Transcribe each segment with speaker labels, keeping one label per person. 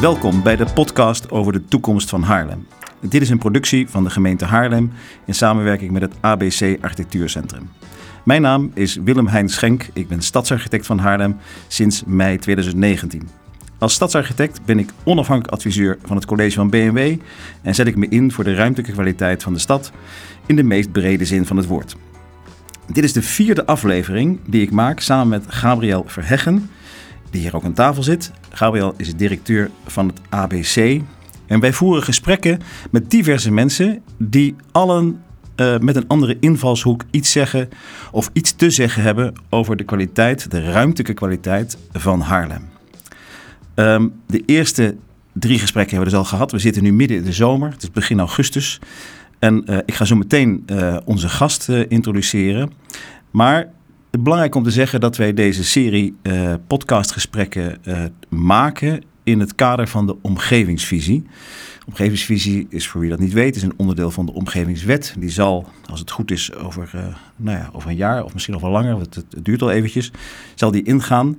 Speaker 1: Welkom bij de podcast over de toekomst van Haarlem. Dit is een productie van de gemeente Haarlem in samenwerking met het ABC Architectuurcentrum. Mijn naam is Willem Hein Schenk. Ik ben stadsarchitect van Haarlem sinds mei 2019. Als stadsarchitect ben ik onafhankelijk adviseur van het college van BMW en zet ik me in voor de ruimtelijke kwaliteit van de stad in de meest brede zin van het woord. Dit is de vierde aflevering die ik maak samen met Gabriel Verheggen, die hier ook aan tafel zit. Gabriel is directeur van het ABC. En wij voeren gesprekken met diverse mensen die allen uh, met een andere invalshoek iets zeggen of iets te zeggen hebben over de kwaliteit, de ruimtelijke kwaliteit van Haarlem. Um, de eerste drie gesprekken hebben we dus al gehad. We zitten nu midden in de zomer, het is begin augustus. En uh, ik ga zo meteen uh, onze gast introduceren. Maar belangrijk om te zeggen dat wij deze serie podcastgesprekken maken in het kader van de omgevingsvisie. Omgevingsvisie is, voor wie dat niet weet, is een onderdeel van de omgevingswet. Die zal, als het goed is, over, uh, nou ja, over een jaar of misschien nog wel langer, het, het, duurt al eventjes, zal die ingaan.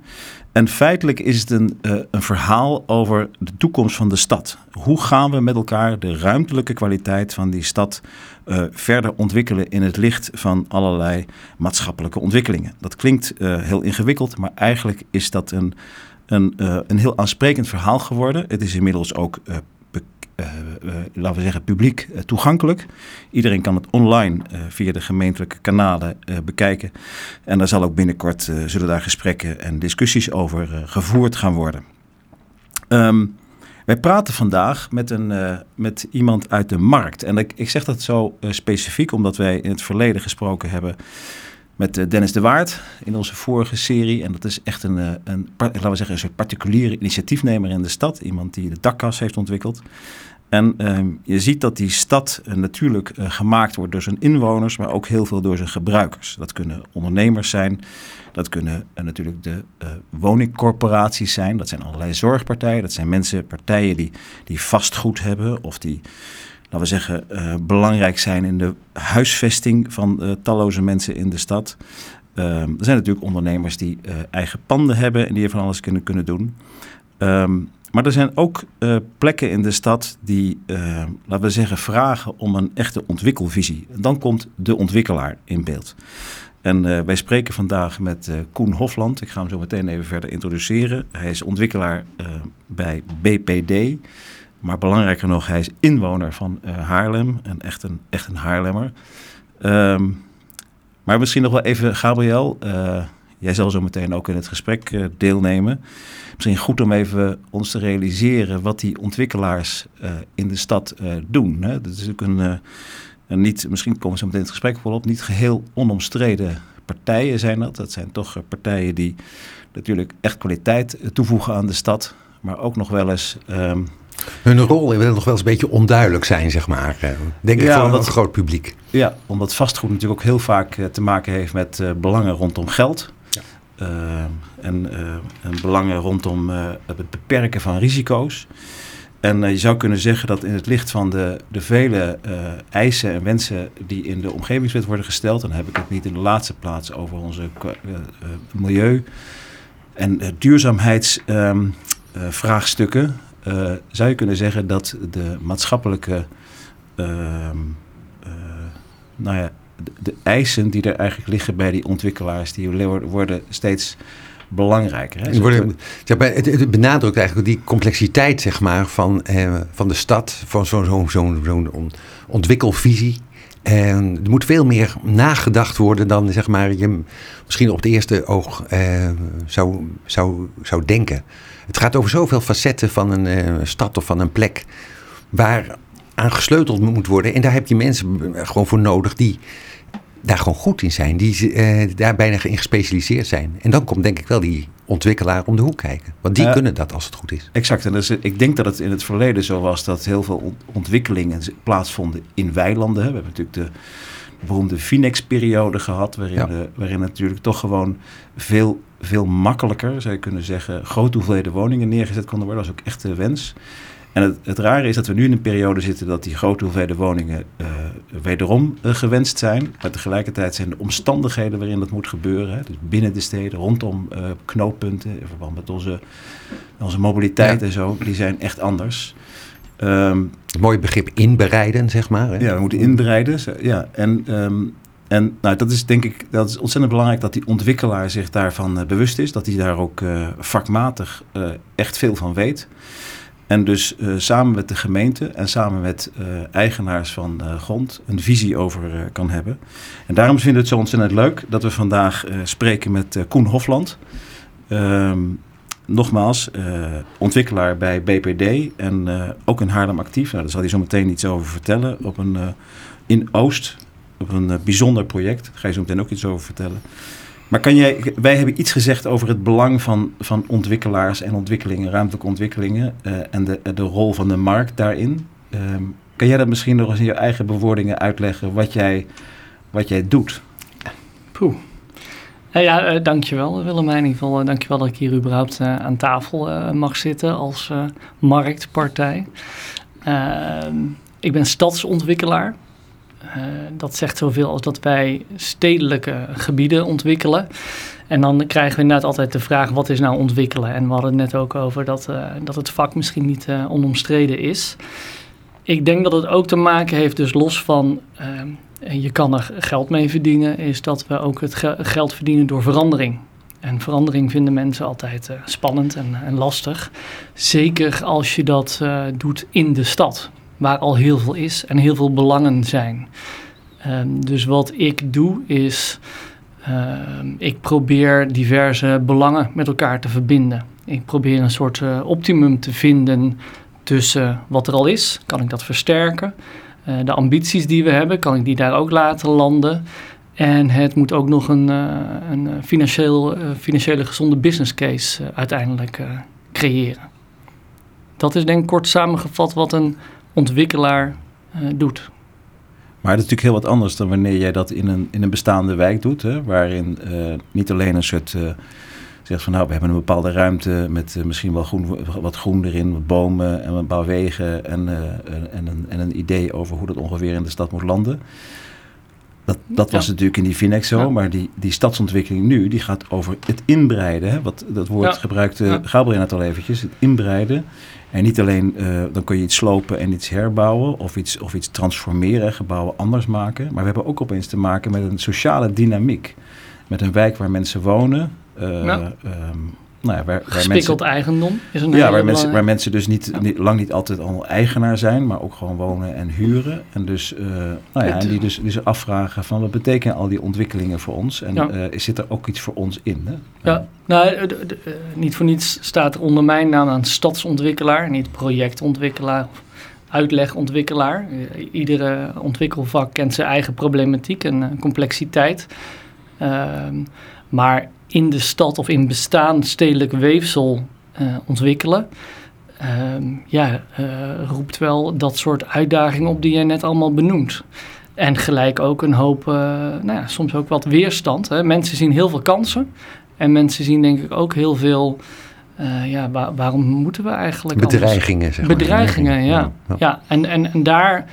Speaker 1: En feitelijk is het een, een verhaal over de toekomst van de stad. Hoe gaan we met elkaar de ruimtelijke kwaliteit van die stad uh, verder ontwikkelen in het licht van allerlei maatschappelijke ontwikkelingen? Dat klinkt heel ingewikkeld, maar eigenlijk is dat een een, uh, een heel aansprekend verhaal geworden. Het is inmiddels ook, laten we zeggen, publiek toegankelijk. Iedereen kan het online via de gemeentelijke kanalen bekijken. En daar zal ook binnenkort zullen daar gesprekken en discussies over gevoerd gaan worden. Um, wij praten vandaag met, een, met iemand uit de markt. En ik, ik zeg dat zo specifiek omdat wij in het verleden gesproken hebben met eh, Dennis de Waard in onze vorige serie. En dat is echt een, eh, een, laten we zeggen, een soort particuliere initiatiefnemer in de stad. Iemand die de dakkas heeft ontwikkeld. En uh, je ziet dat die stad natuurlijk gemaakt wordt door zijn inwoners, maar ook heel veel door zijn gebruikers. Dat kunnen ondernemers zijn, dat kunnen natuurlijk de woningcorporaties zijn, dat zijn allerlei zorgpartijen, dat zijn mensen, partijen die, die vastgoed hebben of die laten we zeggen, uh, belangrijk zijn in de huisvesting van talloze mensen in de stad. Uh, er zijn natuurlijk ondernemers die eigen panden hebben en die er van alles kunnen, kunnen doen. Um, maar er zijn ook plekken in de stad die, laten we zeggen, vragen om een echte ontwikkelvisie. Dan komt de ontwikkelaar in beeld. En wij spreken vandaag met Koen Hofland. Ik ga hem zo meteen even verder introduceren. Hij is ontwikkelaar bij BPD. Maar belangrijker nog, hij is inwoner van uh, Haarlem. En echt een, echt een Haarlemmer. Um, maar misschien nog wel even, Gabriel. Uh, jij zal zo meteen ook in het gesprek uh, deelnemen. Misschien goed om even ons te realiseren wat die ontwikkelaars in de stad doen. Hè? Dat is natuurlijk een, een, niet, misschien komen we zo meteen het gesprek wel op, niet geheel onomstreden partijen zijn dat. Dat zijn toch partijen die natuurlijk echt kwaliteit toevoegen aan de stad. Maar ook nog wel eens um,
Speaker 2: hun rol wil nog wel eens een beetje onduidelijk zijn, zeg maar. Eh, denk ik voor omdat, een groot publiek.
Speaker 1: Ja, omdat vastgoed natuurlijk ook heel vaak eh, te maken heeft met uh, belangen rondom geld. Ja. Uh, en, uh, en, belangen rondom het beperken van risico's. En je zou kunnen zeggen dat in het licht van de, de vele eisen en wensen die in de omgevingswet worden gesteld, dan heb ik het niet in de laatste plaats over onze milieu- en duurzaamheidsvraagstukken. Uh, zou je kunnen zeggen dat de maatschappelijke uh, nou ja, de, eisen die er eigenlijk liggen bij die ontwikkelaars, die worden steeds belangrijker. Hè?
Speaker 2: Worden, het, het, benadrukt eigenlijk die complexiteit zeg maar, van, eh, van de stad, van zo'n zo, zo, zo ontwikkelvisie. En er moet veel meer nagedacht worden dan zeg maar, je misschien op het eerste oog eh, zou, zou, zou denken. Het gaat over zoveel facetten van een uh, stad of van een plek waar aan gesleuteld moet worden. En daar heb je mensen gewoon voor nodig die daar gewoon goed in zijn, die uh, daar bijna in gespecialiseerd zijn. En dan komt denk ik wel die ontwikkelaar om de hoek kijken. Want die uh, kunnen dat als het goed is.
Speaker 1: Exact. En dus, ik denk dat het in het verleden zo was dat heel veel ontwikkelingen plaatsvonden in weilanden. We hebben natuurlijk de beroemde Finex-periode gehad, waarin, ja. de, waarin natuurlijk toch gewoon veel, veel makkelijker, zou je kunnen zeggen, grote hoeveelheden woningen neergezet konden worden. Dat was ook echt de wens. En het, het rare is dat we nu in een periode zitten dat die grote hoeveelheden woningen uh, wederom uh, gewenst zijn. Maar tegelijkertijd zijn de omstandigheden waarin dat moet gebeuren, hè, dus binnen de steden, rondom uh, knooppunten, in verband met onze, onze mobiliteit ja. en zo, die zijn echt anders.
Speaker 2: Um, Mooi begrip inbereiden, zeg maar. Hè?
Speaker 1: Ja, we moeten inbereiden. Ja, en um, en nou, dat is denk ik dat is ontzettend belangrijk dat die ontwikkelaar zich daarvan bewust is. Dat hij daar ook uh, vakmatig uh, echt veel van weet. En dus samen met de gemeente en samen met eigenaars van grond een visie over kan hebben. En daarom vinden we het zo ontzettend leuk dat we vandaag spreken met Koen Hofland. Um, nogmaals, ontwikkelaar bij BPD en ook in Haarlem actief. Nou, daar zal hij zo meteen iets over vertellen. Op een, in Oost, op een uh, bijzonder project. Daar ga je zo meteen ook iets over vertellen. Maar kan jij, wij hebben iets gezegd over het belang van, van ontwikkelaars en ontwikkelingen, ruimtelijke ontwikkelingen uh, en de, de rol van de markt daarin. Um, kan jij dat misschien nog eens in je eigen bewoordingen uitleggen wat jij, wat jij doet?
Speaker 3: Poeh. Uh, ja, uh, dankjewel Willemijn. In ieder geval dankjewel dat ik hier überhaupt aan tafel mag zitten als marktpartij. Ehm, ik ben stadsontwikkelaar. Uh, dat zegt zoveel als dat wij stedelijke gebieden ontwikkelen. En dan krijgen we inderdaad altijd de vraag: wat is nou ontwikkelen? En we hadden het net ook over dat, uh, dat het vak misschien niet uh, onomstreden is. Ik denk dat het ook te maken heeft, dus los van je kan er geld mee verdienen, is dat we ook het ge geld verdienen door verandering. En verandering vinden mensen altijd spannend en, en, lastig. Zeker als je dat doet in de stad waar al heel veel is en heel veel belangen zijn. Um, dus wat ik doe is, uh, ik probeer diverse belangen met elkaar te verbinden. Ik probeer een soort uh, optimum te vinden tussen wat er al is, kan ik dat versterken. Uh, de ambities die we hebben, kan ik die daar ook laten landen. En het moet ook nog een, een financieel, financiële gezonde business case uiteindelijk creëren. Dat is denk ik kort samengevat wat een ontwikkelaar uh, doet.
Speaker 1: Maar het is natuurlijk heel wat anders dan wanneer jij dat in een, in een bestaande wijk doet, hè, waarin uh, niet alleen een soort uh, zegt van nou, we hebben een bepaalde ruimte met misschien wel groen, wat groen erin, wat bomen en een paar wegen en, en, een, en een idee over hoe dat ongeveer in de stad moet landen. Dat, dat was ja. natuurlijk in die Finex zo, ja. maar die, die stadsontwikkeling nu, die gaat over het inbreiden. Hè? Wat, dat woord ja. gebruikte. Gabriel net al eventjes, het inbreiden. En niet alleen, uh, dan kun je iets slopen en iets herbouwen of iets, of iets transformeren, gebouwen anders maken. Maar we hebben ook opeens te maken met een sociale dynamiek. Met een wijk waar mensen wonen. Uh, ja. um, nou ja, waar,
Speaker 3: waar mensen, eigendom is een
Speaker 1: Ja, waar mensen, waar mensen dus niet, ja. niet, lang niet altijd al eigenaar zijn, maar ook gewoon wonen en huren. En, dus, uh, nou ja, en die dus ze afvragen van wat betekenen al die ontwikkelingen voor ons? En ja. uh, zit er ook iets voor ons in? Hè?
Speaker 3: Ja, nou, de, de, uh, niet voor niets staat er onder mijn naam aan stadsontwikkelaar, niet projectontwikkelaar of uitlegontwikkelaar. Iedere ontwikkelvak kent zijn eigen problematiek en complexiteit. maar in de stad of in bestaand stedelijk weefsel uh, ontwikkelen. Uh, ja, uh, roept wel dat soort uitdagingen op die jij net allemaal benoemt. En gelijk ook een hoop, uh, nou ja, soms ook wat weerstand. Hè. Mensen zien heel veel kansen. En mensen zien denk ik ook heel veel, ja, waar, waarom moeten we eigenlijk...
Speaker 2: Bedreigingen,
Speaker 3: anders?
Speaker 2: zeg maar.
Speaker 3: Bedreigingen, ja. ja. ja. En, en, en daar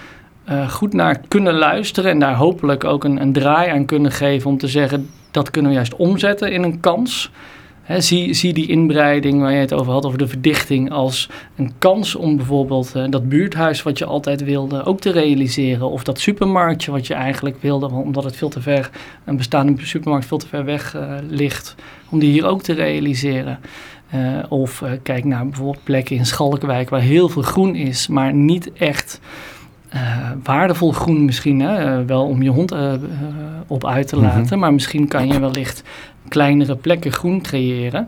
Speaker 3: goed naar kunnen luisteren en daar hopelijk ook een, een draai aan kunnen geven om te zeggen dat kunnen we juist omzetten in een kans. Zie, zie die inbreiding waar je het over had, over de verdichting, als een kans om bijvoorbeeld uh, dat buurthuis wat je altijd wilde ook te realiseren. Of dat supermarktje wat je eigenlijk wilde, omdat het veel te ver, een bestaande supermarkt veel te ver weg uh, ligt, om die hier ook te realiseren. Uh, of kijk naar bijvoorbeeld plekken in Schalkwijk waar heel veel groen is, maar niet echt uh, waardevol groen misschien, hè? Uh, wel om je hond uh, op uit te laten. Mm -hmm. Maar misschien kan je wellicht kleinere plekken groen creëren.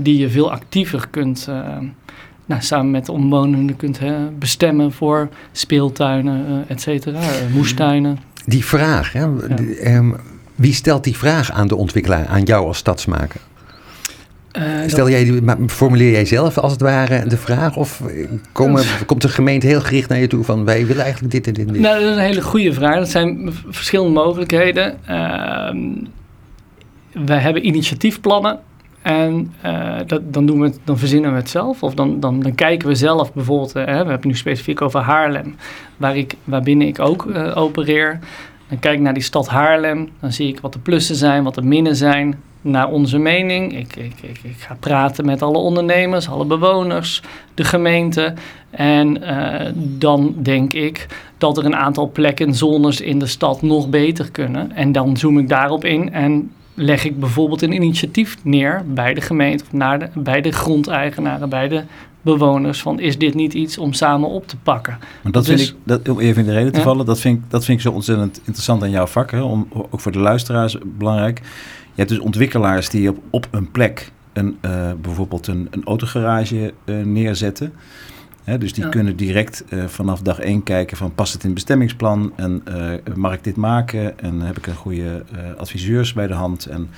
Speaker 3: Die je veel actiever kunt, nou, samen met de omwonenden kunt bestemmen voor speeltuinen, et cetera, moestuinen.
Speaker 2: Die vraag, hè? Ja. Um, wie stelt die vraag aan de ontwikkelaar, aan jou als stadsmaker? Uh, Stel jij, formuleer jij zelf als het ware de vraag? Of komen, komt de gemeente heel gericht naar je toe van wij willen eigenlijk dit en dit en dit?
Speaker 3: Nou, dat is een hele goede vraag. Dat zijn verschillende mogelijkheden. Uh, wij hebben initiatiefplannen. En uh, dat, dan, doen we het, dan verzinnen we het zelf. Of dan, dan, dan kijken we zelf bijvoorbeeld, uh, we hebben het nu specifiek over Haarlem, waar ik, waarbinnen ik ook opereer. Dan kijk ik naar die stad Haarlem, dan zie ik wat de plussen zijn, wat de minnen zijn, naar onze mening. Ik, ik, ik, ik, ga praten met alle ondernemers, alle bewoners, de gemeente. En uh, dan denk ik dat er een aantal plekken, zones in de stad nog beter kunnen. En dan zoom ik daarop in en leg ik bijvoorbeeld een initiatief neer bij de gemeente of naar de, bij de grondeigenaren, bij de bewoners van is dit niet iets om samen op te pakken.
Speaker 1: Maar dat vind ik, dat, om even in de reden te vallen, dat vind, ik, dat vind ik zo ontzettend interessant aan jouw vak. Hè? Om, ook voor de luisteraars belangrijk. Je hebt dus ontwikkelaars die op, op een plek een, uh, bijvoorbeeld een, een autogarage uh, neerzetten. Dus die ja. kunnen direct uh, vanaf dag één kijken van past het in het bestemmingsplan en mag ik dit maken en heb ik een goede adviseurs bij de hand en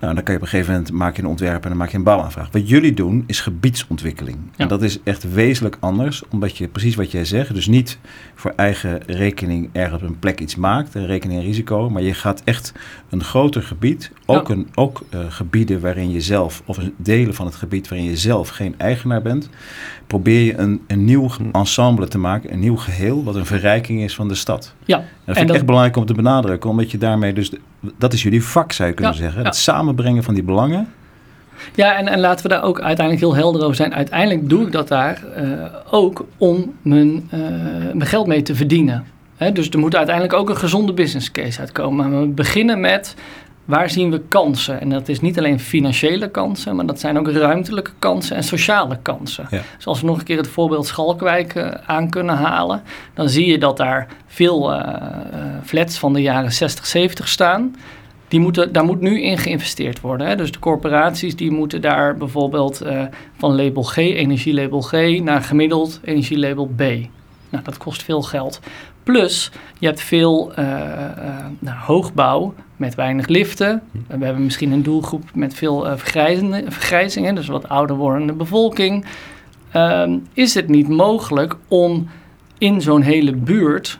Speaker 1: nou, dan kan je op een gegeven moment maak je een ontwerp en dan maak je een bouwaanvraag. Wat jullie doen is gebiedsontwikkeling. Ja. En dat is echt wezenlijk anders, omdat je precies wat jij zegt, dus niet voor eigen rekening ergens op een plek iets maakt, rekening en risico, maar je gaat echt een groter gebied, ook, een, ook uh, gebieden waarin je zelf, of delen van het gebied waarin je zelf geen eigenaar bent, probeer je een, een nieuw ensemble te maken, een nieuw geheel, wat een verrijking is van de stad.
Speaker 3: Ja.
Speaker 1: En dat vind en ik dat... echt belangrijk om te benadrukken, omdat je daarmee dus, dat is jullie vak zou je kunnen ja, zeggen, het samenbrengen van die belangen.
Speaker 3: Ja, en, en laten we daar ook uiteindelijk heel helder over zijn. Uiteindelijk doe ik dat daar uh, ook om mijn, uh, mijn geld mee te verdienen. He, dus er moet uiteindelijk ook een gezonde business case uitkomen. Maar we beginnen met waar zien we kansen? En dat is niet alleen financiële kansen, maar dat zijn ook ruimtelijke kansen en sociale kansen. Ja. Dus als we nog een keer het voorbeeld Schalkwijk uh, aan kunnen halen, dan zie je dat daar veel uh, flats van de jaren 60, 70 staan. Die moeten, daar moet nu in geïnvesteerd worden. Hè? Dus de corporaties die moeten daar bijvoorbeeld uh, van label G, energielabel G, naar gemiddeld energielabel B. Nou, dat kost veel geld. Plus, je hebt veel uh, uh, nou, hoogbouw met weinig liften. We hebben misschien een doelgroep met veel uh, vergrijzingen, dus wat ouder wordende bevolking. Um, is het niet mogelijk om in zo'n hele buurt,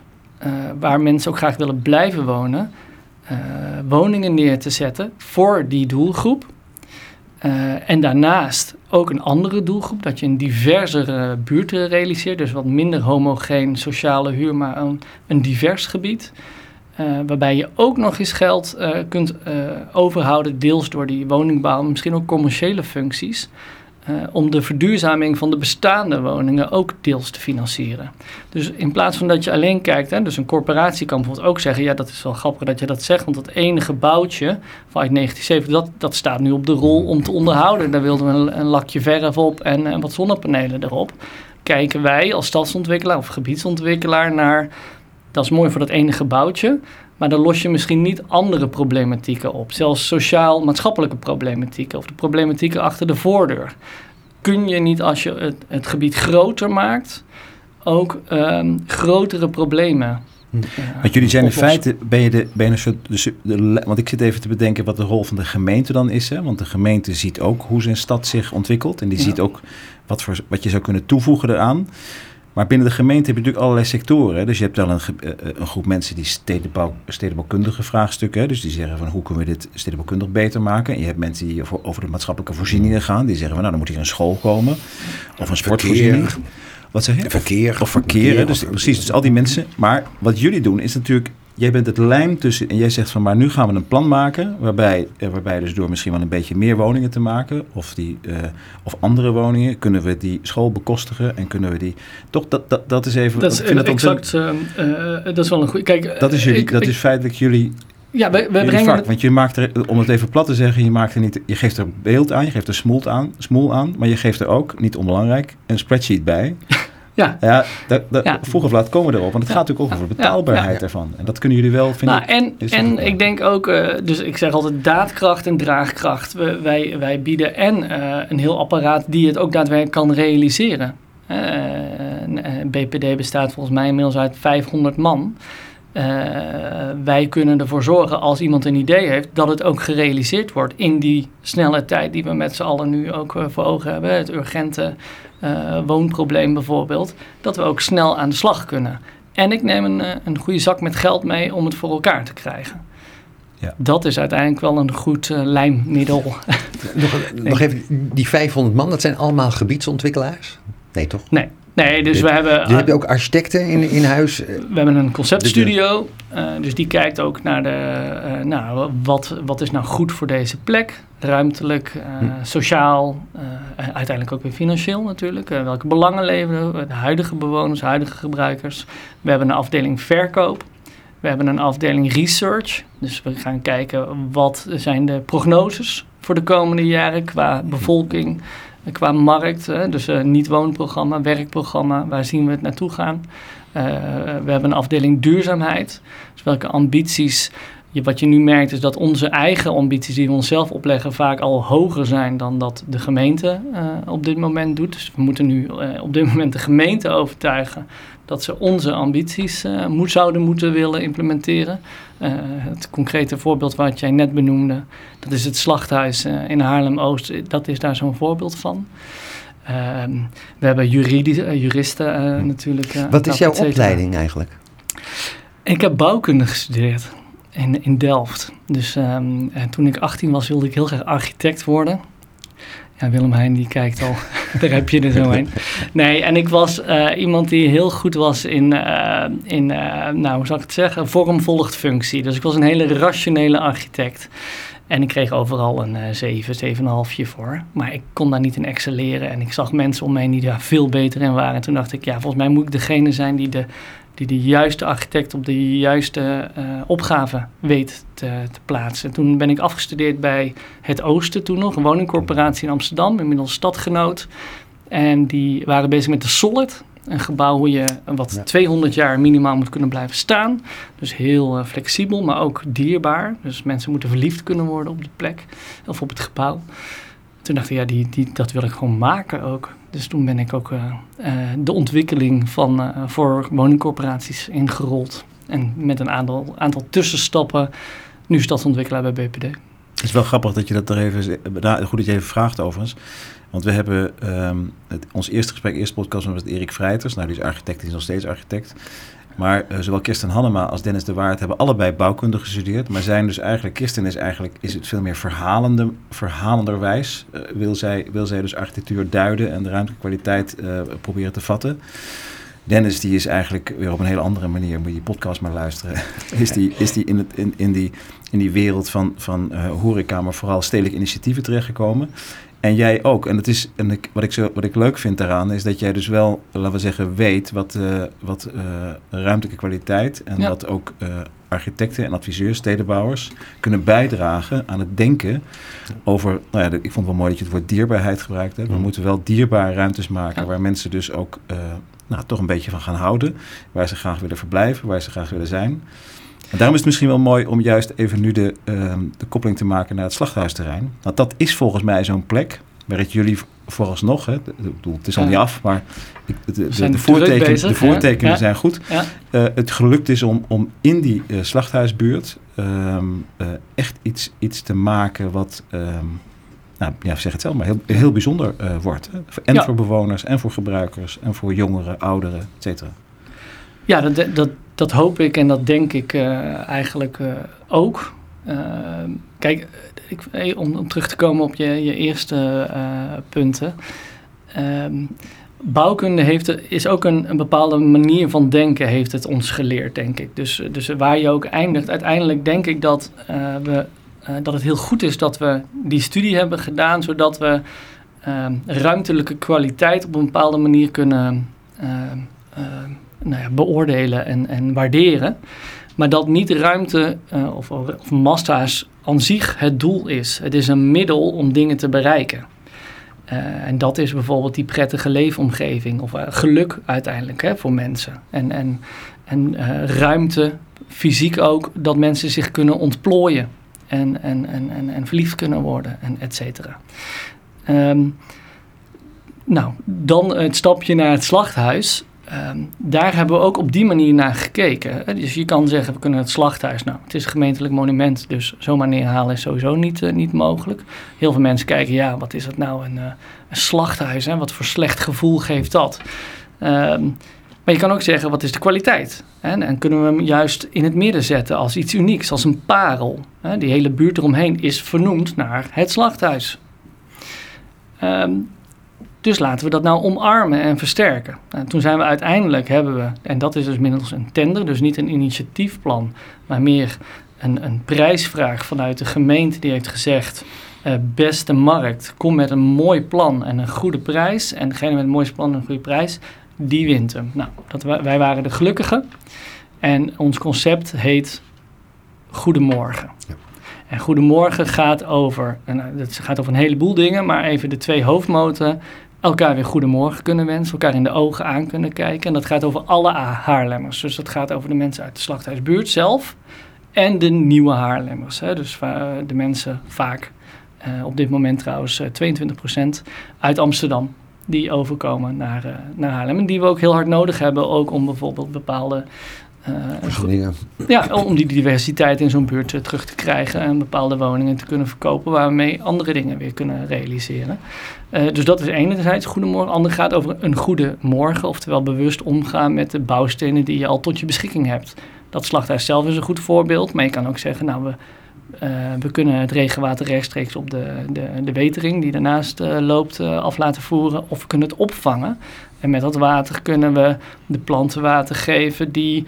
Speaker 3: waar mensen ook graag willen blijven wonen, woningen neer te zetten voor die doelgroep? Uh, en daarnaast ook een andere doelgroep, dat je een diversere buurt realiseert. Dus wat minder homogeen sociale huur, maar een, divers gebied. Uh, waarbij je ook nog eens geld uh, kunt overhouden, deels door die woningbouw, misschien ook commerciële functies. Uh, om de verduurzaming van de bestaande woningen ook deels te financieren. Dus in plaats van dat je alleen kijkt, hè, dus een corporatie kan bijvoorbeeld ook zeggen: ja, dat is wel grappig dat je dat zegt, want dat ene gebouwtje vanuit 1970, dat, dat staat nu op de rol om te onderhouden. Daar wilden we een, een lakje verf op en, en wat zonnepanelen erop. Kijken wij als stadsontwikkelaar of gebiedsontwikkelaar naar, dat is mooi voor dat ene gebouwtje, maar dan los je misschien niet andere problematieken op. Zelfs sociaal-maatschappelijke problematieken of de problematieken achter de voordeur. Kun je niet als je het, het gebied groter maakt, ook um, grotere problemen.
Speaker 1: Hm. Uh, want jullie zijn in feite, ben je, de, ben je een soort, dus de, want ik zit even te bedenken wat de rol van de gemeente dan is. Hè? Want de gemeente ziet ook hoe zijn stad zich ontwikkelt en die ja. ziet ook wat, voor, wat je zou kunnen toevoegen eraan. Maar binnen de gemeente heb je natuurlijk allerlei sectoren. Hè? Dus je hebt wel een, een, groep mensen die stedenbouw, stedenbouwkundige vraagstukken. Hè? Dus die zeggen van hoe kunnen we dit stedenbouwkundig beter maken. En je hebt mensen die over de maatschappelijke voorzieningen gaan. Die zeggen van nou dan moet hier een school komen. Of een sportvoorziening. Wat zeg je?
Speaker 2: Verkeer.
Speaker 1: Of, verkeer. verkeer dus, of, precies, dus al die mensen. Maar wat jullie doen is natuurlijk jij bent het lijm tussen. En jij zegt van maar nu gaan we een plan maken. Waarbij, eh, waarbij dus door misschien wel een beetje meer woningen te maken. Of, die, uh, of andere woningen. Kunnen we die school bekostigen. En kunnen we die. Toch, dat, dat, dat is even.
Speaker 3: Dat is dat exact. Uh, uh, dat is wel een goede. Kijk,
Speaker 1: dat is, jullie, ik, dat ik, is feitelijk jullie.
Speaker 3: Ja, we, we brengen.
Speaker 1: Vak, want je maakt er, om het even plat te zeggen, je, maakt er niet, je geeft er beeld aan, je geeft er smoel aan, smoel aan, maar je geeft er ook, niet onbelangrijk, een spreadsheet bij.
Speaker 3: Ja.
Speaker 1: ja, dat, dat, ja. vroeg of laat komen we erop. Want het ja. gaat natuurlijk ook over de betaalbaarheid ervan. En dat kunnen jullie wel, vind
Speaker 3: nou,
Speaker 1: ik.
Speaker 3: En, en ik denk ook, uh, dus ik zeg altijd daadkracht en draagkracht. We, wij, wij bieden en uh, een heel apparaat die het ook daadwerkelijk kan realiseren. Uh, BPD bestaat volgens mij inmiddels uit 500 man. Wij kunnen ervoor zorgen als iemand een idee heeft dat het ook gerealiseerd wordt in die snelle tijd die we met z'n allen nu ook voor ogen hebben. Het urgente uh, woonprobleem bijvoorbeeld. Dat we ook snel aan de slag kunnen. En ik neem een, een goede zak met geld mee om het voor elkaar te krijgen. Ja. Dat is uiteindelijk wel een goed uh, lijmmiddel.
Speaker 2: nog, nog even, die 500 man, dat zijn allemaal gebiedsontwikkelaars? Nee, toch?
Speaker 3: Nee, Nee, dus we hebben...
Speaker 2: Dus heb je ook architecten in, in huis?
Speaker 3: We hebben een conceptstudio. Uh, dus die kijkt ook naar de... Nou, wat, wat is nou goed voor deze plek? Ruimtelijk, hm. sociaal, uiteindelijk ook weer financieel natuurlijk. welke belangen leveren de huidige bewoners, huidige gebruikers? We hebben een afdeling verkoop. We hebben een afdeling research. Dus we gaan kijken wat zijn de prognoses voor de komende jaren qua bevolking qua markt. Dus uh, niet-woonprogramma, werkprogramma, waar zien we het naartoe gaan? Uh, we hebben een afdeling duurzaamheid. Dus welke ambities wat je nu merkt is dat onze eigen ambities die we onszelf opleggen vaak al hoger zijn dan dat de gemeente uh, op dit moment doet. Dus we moeten nu op dit moment de gemeente overtuigen dat ze onze ambities uh, moet, zouden moeten willen implementeren. het concrete voorbeeld wat jij net benoemde, dat is het slachthuis in Haarlem-Oost. Dat is daar zo'n voorbeeld van. Ehm, we hebben juristen natuurlijk.
Speaker 2: wat is jouw opleiding eigenlijk?
Speaker 3: Ik heb bouwkunde gestudeerd in, in Delft. Dus um, toen ik 18 was, wilde ik heel graag architect worden. Ja, Willem Heijn die kijkt al, daar heb je er zo heen. Nee, en ik was uh, iemand die heel goed was in, uh, in uh, nou, hoe zou ik het zeggen, vorm volgt functie. Dus ik was een hele rationele architect. En ik kreeg overal een 7, 7,5 voor. Maar ik kon daar niet in excelleren. En ik zag mensen om me heen die daar veel beter in waren. En toen dacht ik, ja, volgens mij moet ik degene zijn die de die de juiste architect op de juiste uh, opgave weet te, te, plaatsen. Toen ben ik afgestudeerd bij Het Oosten, toen nog, een woningcorporatie in Amsterdam, inmiddels stadgenoot. En die waren bezig met de Solid, een gebouw hoe je wat 200 jaar minimaal moet kunnen blijven staan. Dus heel uh, flexibel, maar ook dierbaar. Dus mensen moeten verliefd kunnen worden op de plek of op het gebouw. Toen dacht ik, ja, die, die, dat wil ik gewoon maken ook. Dus toen ben ik ook uh, uh, de ontwikkeling van, uh, voor woningcorporaties ingerold. En met een aantal, aantal tussenstappen nu stadsontwikkelaar bij BPD.
Speaker 1: Het is wel grappig dat je dat er even... Goed dat je even vraagt overigens. Want we hebben het, ons eerste gesprek, eerste podcast was met Erik Vrijters. Nou, die is architect, die is nog steeds architect. Maar uh, zowel Kirsten Hannema als Dennis de Waard hebben allebei bouwkunde gestudeerd. Maar zijn dus eigenlijk, Kirsten is eigenlijk is het veel meer verhalende, verhalenderwijs. Uh, wil, zij, wil zij dus architectuur duiden en de ruimtelijke kwaliteit uh, proberen te vatten. Dennis die is eigenlijk weer op een hele andere manier, moet je podcast maar luisteren, is die, is die, in, het, in, in, die in die wereld van, van horeca, maar vooral stedelijke initiatieven terechtgekomen. En jij ook. En, het is, en ik, wat, ik zo, wat ik leuk vind daaraan is dat jij dus wel, laten we zeggen, weet wat, uh, wat uh, ruimtelijke kwaliteit en ja. wat ook uh, architecten en adviseurs, stedenbouwers kunnen bijdragen aan het denken over, nou ja, ik vond het wel mooi dat je het woord dierbaarheid gebruikt hebt. We mm. moeten wel dierbare ruimtes maken ja. waar mensen dus ook nou, toch een beetje van gaan houden, waar ze graag willen verblijven, waar ze graag willen zijn. En daarom is het misschien wel mooi om juist even nu de, uh, de koppeling te maken naar het slachthuisterrein. Want dat is volgens mij zo'n plek waar het jullie vooralsnog, hè, het is al niet af, maar de, de, de, de voorteken, bezig, de voortekenen ja. zijn goed. Ja. Uh, het gelukt is om, om in die uh, slachthuisbuurt um, uh, echt iets, iets te maken wat, um, nou ja, zeg het zelf maar, heel, heel bijzonder wordt. Hè? En ja. voor bewoners, en voor gebruikers, en voor jongeren, ouderen, et cetera.
Speaker 3: Ja, dat, dat, dat hoop ik en dat denk ik uh, eigenlijk uh, ook. Uh, kijk, ik, om, om, terug te komen op je, je eerste punten. Ehm, bouwkunde heeft, is ook een, een, bepaalde manier van denken, heeft het ons geleerd, denk ik. Dus, dus waar je ook eindigt, uiteindelijk denk ik dat, we, dat het heel goed is dat we die studie hebben gedaan, zodat we ehm, ruimtelijke kwaliteit op een bepaalde manier kunnen nou ja, beoordelen en, en waarderen. Maar dat niet ruimte uh, of, of massa's aan zich het doel is. Het is een middel om dingen te bereiken. Uh, en dat is bijvoorbeeld die prettige leefomgeving of uh, geluk uiteindelijk hè, voor mensen. En, en, en ruimte, fysiek ook, dat mensen zich kunnen ontplooien en, en, en, en, verliefd kunnen worden en et cetera. Um, nou, dan het stapje naar het slachthuis. Um, daar hebben we ook op die manier naar gekeken. Dus je kan zeggen, we kunnen het slachthuis... Nou, het is een gemeentelijk monument, dus zomaar neerhalen is sowieso niet, uh, niet mogelijk. Heel veel mensen kijken, ja, wat is dat nou, een, uh, een slachthuis? Hè? Wat voor slecht gevoel geeft dat? Um, Maar je kan ook zeggen, wat is de kwaliteit? En, en kunnen we hem juist in het midden zetten als iets unieks, als een parel. Die hele buurt eromheen is vernoemd naar het slachthuis. Ehm, dus laten we dat nou omarmen en versterken. En toen zijn we uiteindelijk, hebben we, en dat is dus middels een tender, dus niet een initiatiefplan, maar meer een, een prijsvraag vanuit de gemeente die heeft gezegd, uh, beste markt, kom met een mooi plan en een goede prijs. En degene met het mooiste plan en een goede prijs, die wint hem. Nou, dat, wij waren de gelukkige. En ons concept heet Goedemorgen. Ja. En Goedemorgen gaat over, en nou, het gaat over een heleboel dingen, maar even de twee hoofdmoten. Elkaar weer goedemorgen kunnen wensen, elkaar in de ogen aan kunnen kijken. En dat gaat over alle Haarlemmers. Dus dat gaat over de mensen uit de slachthuisbuurt zelf en de nieuwe Haarlemmers. Hè. Dus de mensen vaak, uh, op dit moment trouwens 22% eh, uit Amsterdam die overkomen naar, naar Haarlem. En die we ook heel hard nodig hebben, ook om bijvoorbeeld bepaalde... Uh, ja, om die diversiteit in zo'n buurt uh, terug te krijgen en bepaalde woningen te kunnen verkopen waarmee andere dingen weer kunnen realiseren. dus dat is enerzijds goedemorgen. Ander gaat over een goede morgen, oftewel bewust omgaan met de bouwstenen die je al tot je beschikking hebt. Dat slachthuis zelf is een goed voorbeeld, maar je kan ook zeggen, nou we uh, we kunnen het regenwater rechtstreeks op de, de, de wetering die daarnaast uh, loopt af laten voeren. Of we kunnen het opvangen. En met dat water kunnen we de planten water geven die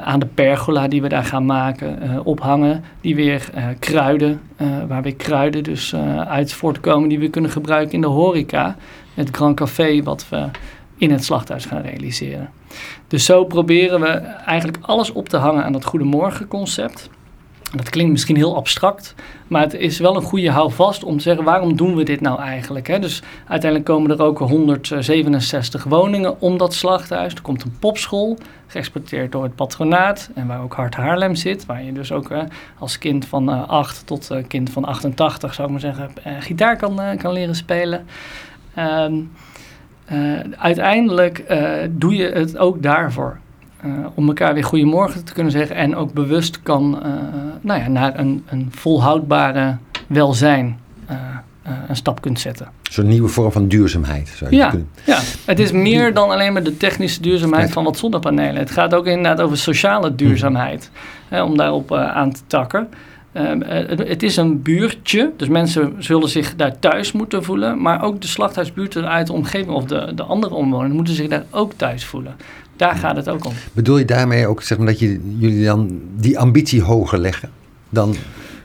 Speaker 3: aan de pergola die we daar gaan maken ophangen. Die weer kruiden, waar weer kruiden dus uit voortkomen die we kunnen gebruiken in de horeca. Het Grand Café wat we in het slachthuis gaan realiseren. Dus zo proberen we eigenlijk alles op te hangen aan dat Goedemorgen concept. Dat klinkt misschien heel abstract, maar het is wel een goede houvast om te zeggen waarom doen we dit nou eigenlijk. Hè? Dus uiteindelijk komen er ook 167 woningen om dat slachthuis. Er komt een popschool, geëxporteerd door het patronaat en waar ook Hart Haarlem zit. Waar je dus ook als kind van uh, 8 tot uh, kind van 88, zou ik maar zeggen, uh, gitaar kan, kan leren spelen. Ehm, uiteindelijk doe je het ook daarvoor. Uh, om elkaar weer goedemorgen te kunnen zeggen en ook bewust kan uh, nou ja, naar een, een volhoudbare welzijn uh, een stap kunt zetten.
Speaker 2: Zo'n nieuwe vorm van duurzaamheid. Zou je
Speaker 3: ja,
Speaker 2: kunnen...
Speaker 3: ja, het is meer dan alleen maar de technische duurzaamheid van wat zonnepanelen. Het gaat ook inderdaad over sociale duurzaamheid. Hè, om daarop aan te takken. Ehm, het, het, is een buurtje, dus mensen zullen zich daar thuis moeten voelen. Maar ook de slachthuisbuurten uit de omgeving of de, de andere omwonenden moeten zich daar ook thuis voelen. Daar gaat het ook om.
Speaker 2: Bedoel je daarmee ook zeg maar, dat je, jullie dan die ambitie hoger leggen dan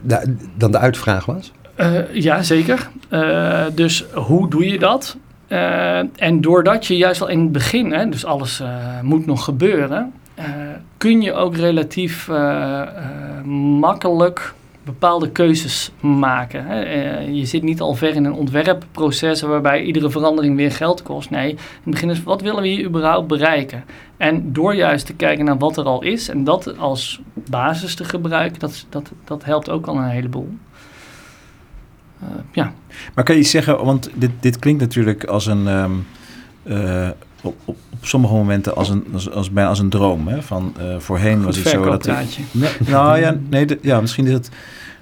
Speaker 2: de, dan de uitvraag was?
Speaker 3: Uh, ja, zeker. Uh, dus hoe doe je dat? Uh, en doordat je juist al in het begin, hè, dus alles moet nog gebeuren, kun je ook relatief makkelijk bepaalde keuzes maken. Hè. Eh, je zit niet al ver in een ontwerpproces waarbij iedere verandering weer geld kost. Nee, in het begin is wat willen we hier überhaupt bereiken? En door juist te kijken naar wat er al is en dat als basis te gebruiken, dat, dat, dat helpt ook al een heleboel. Uh, ja.
Speaker 1: Maar kan je zeggen, want dit, dit klinkt natuurlijk als een. Um, uh, op, op, op, sommige momenten als een, als, als, bijna als een droom. Hè? Van, uh, voorheen
Speaker 3: Goed
Speaker 1: was het zo dat.
Speaker 3: Nee,
Speaker 1: nou ja, nee, de, ja, misschien is het.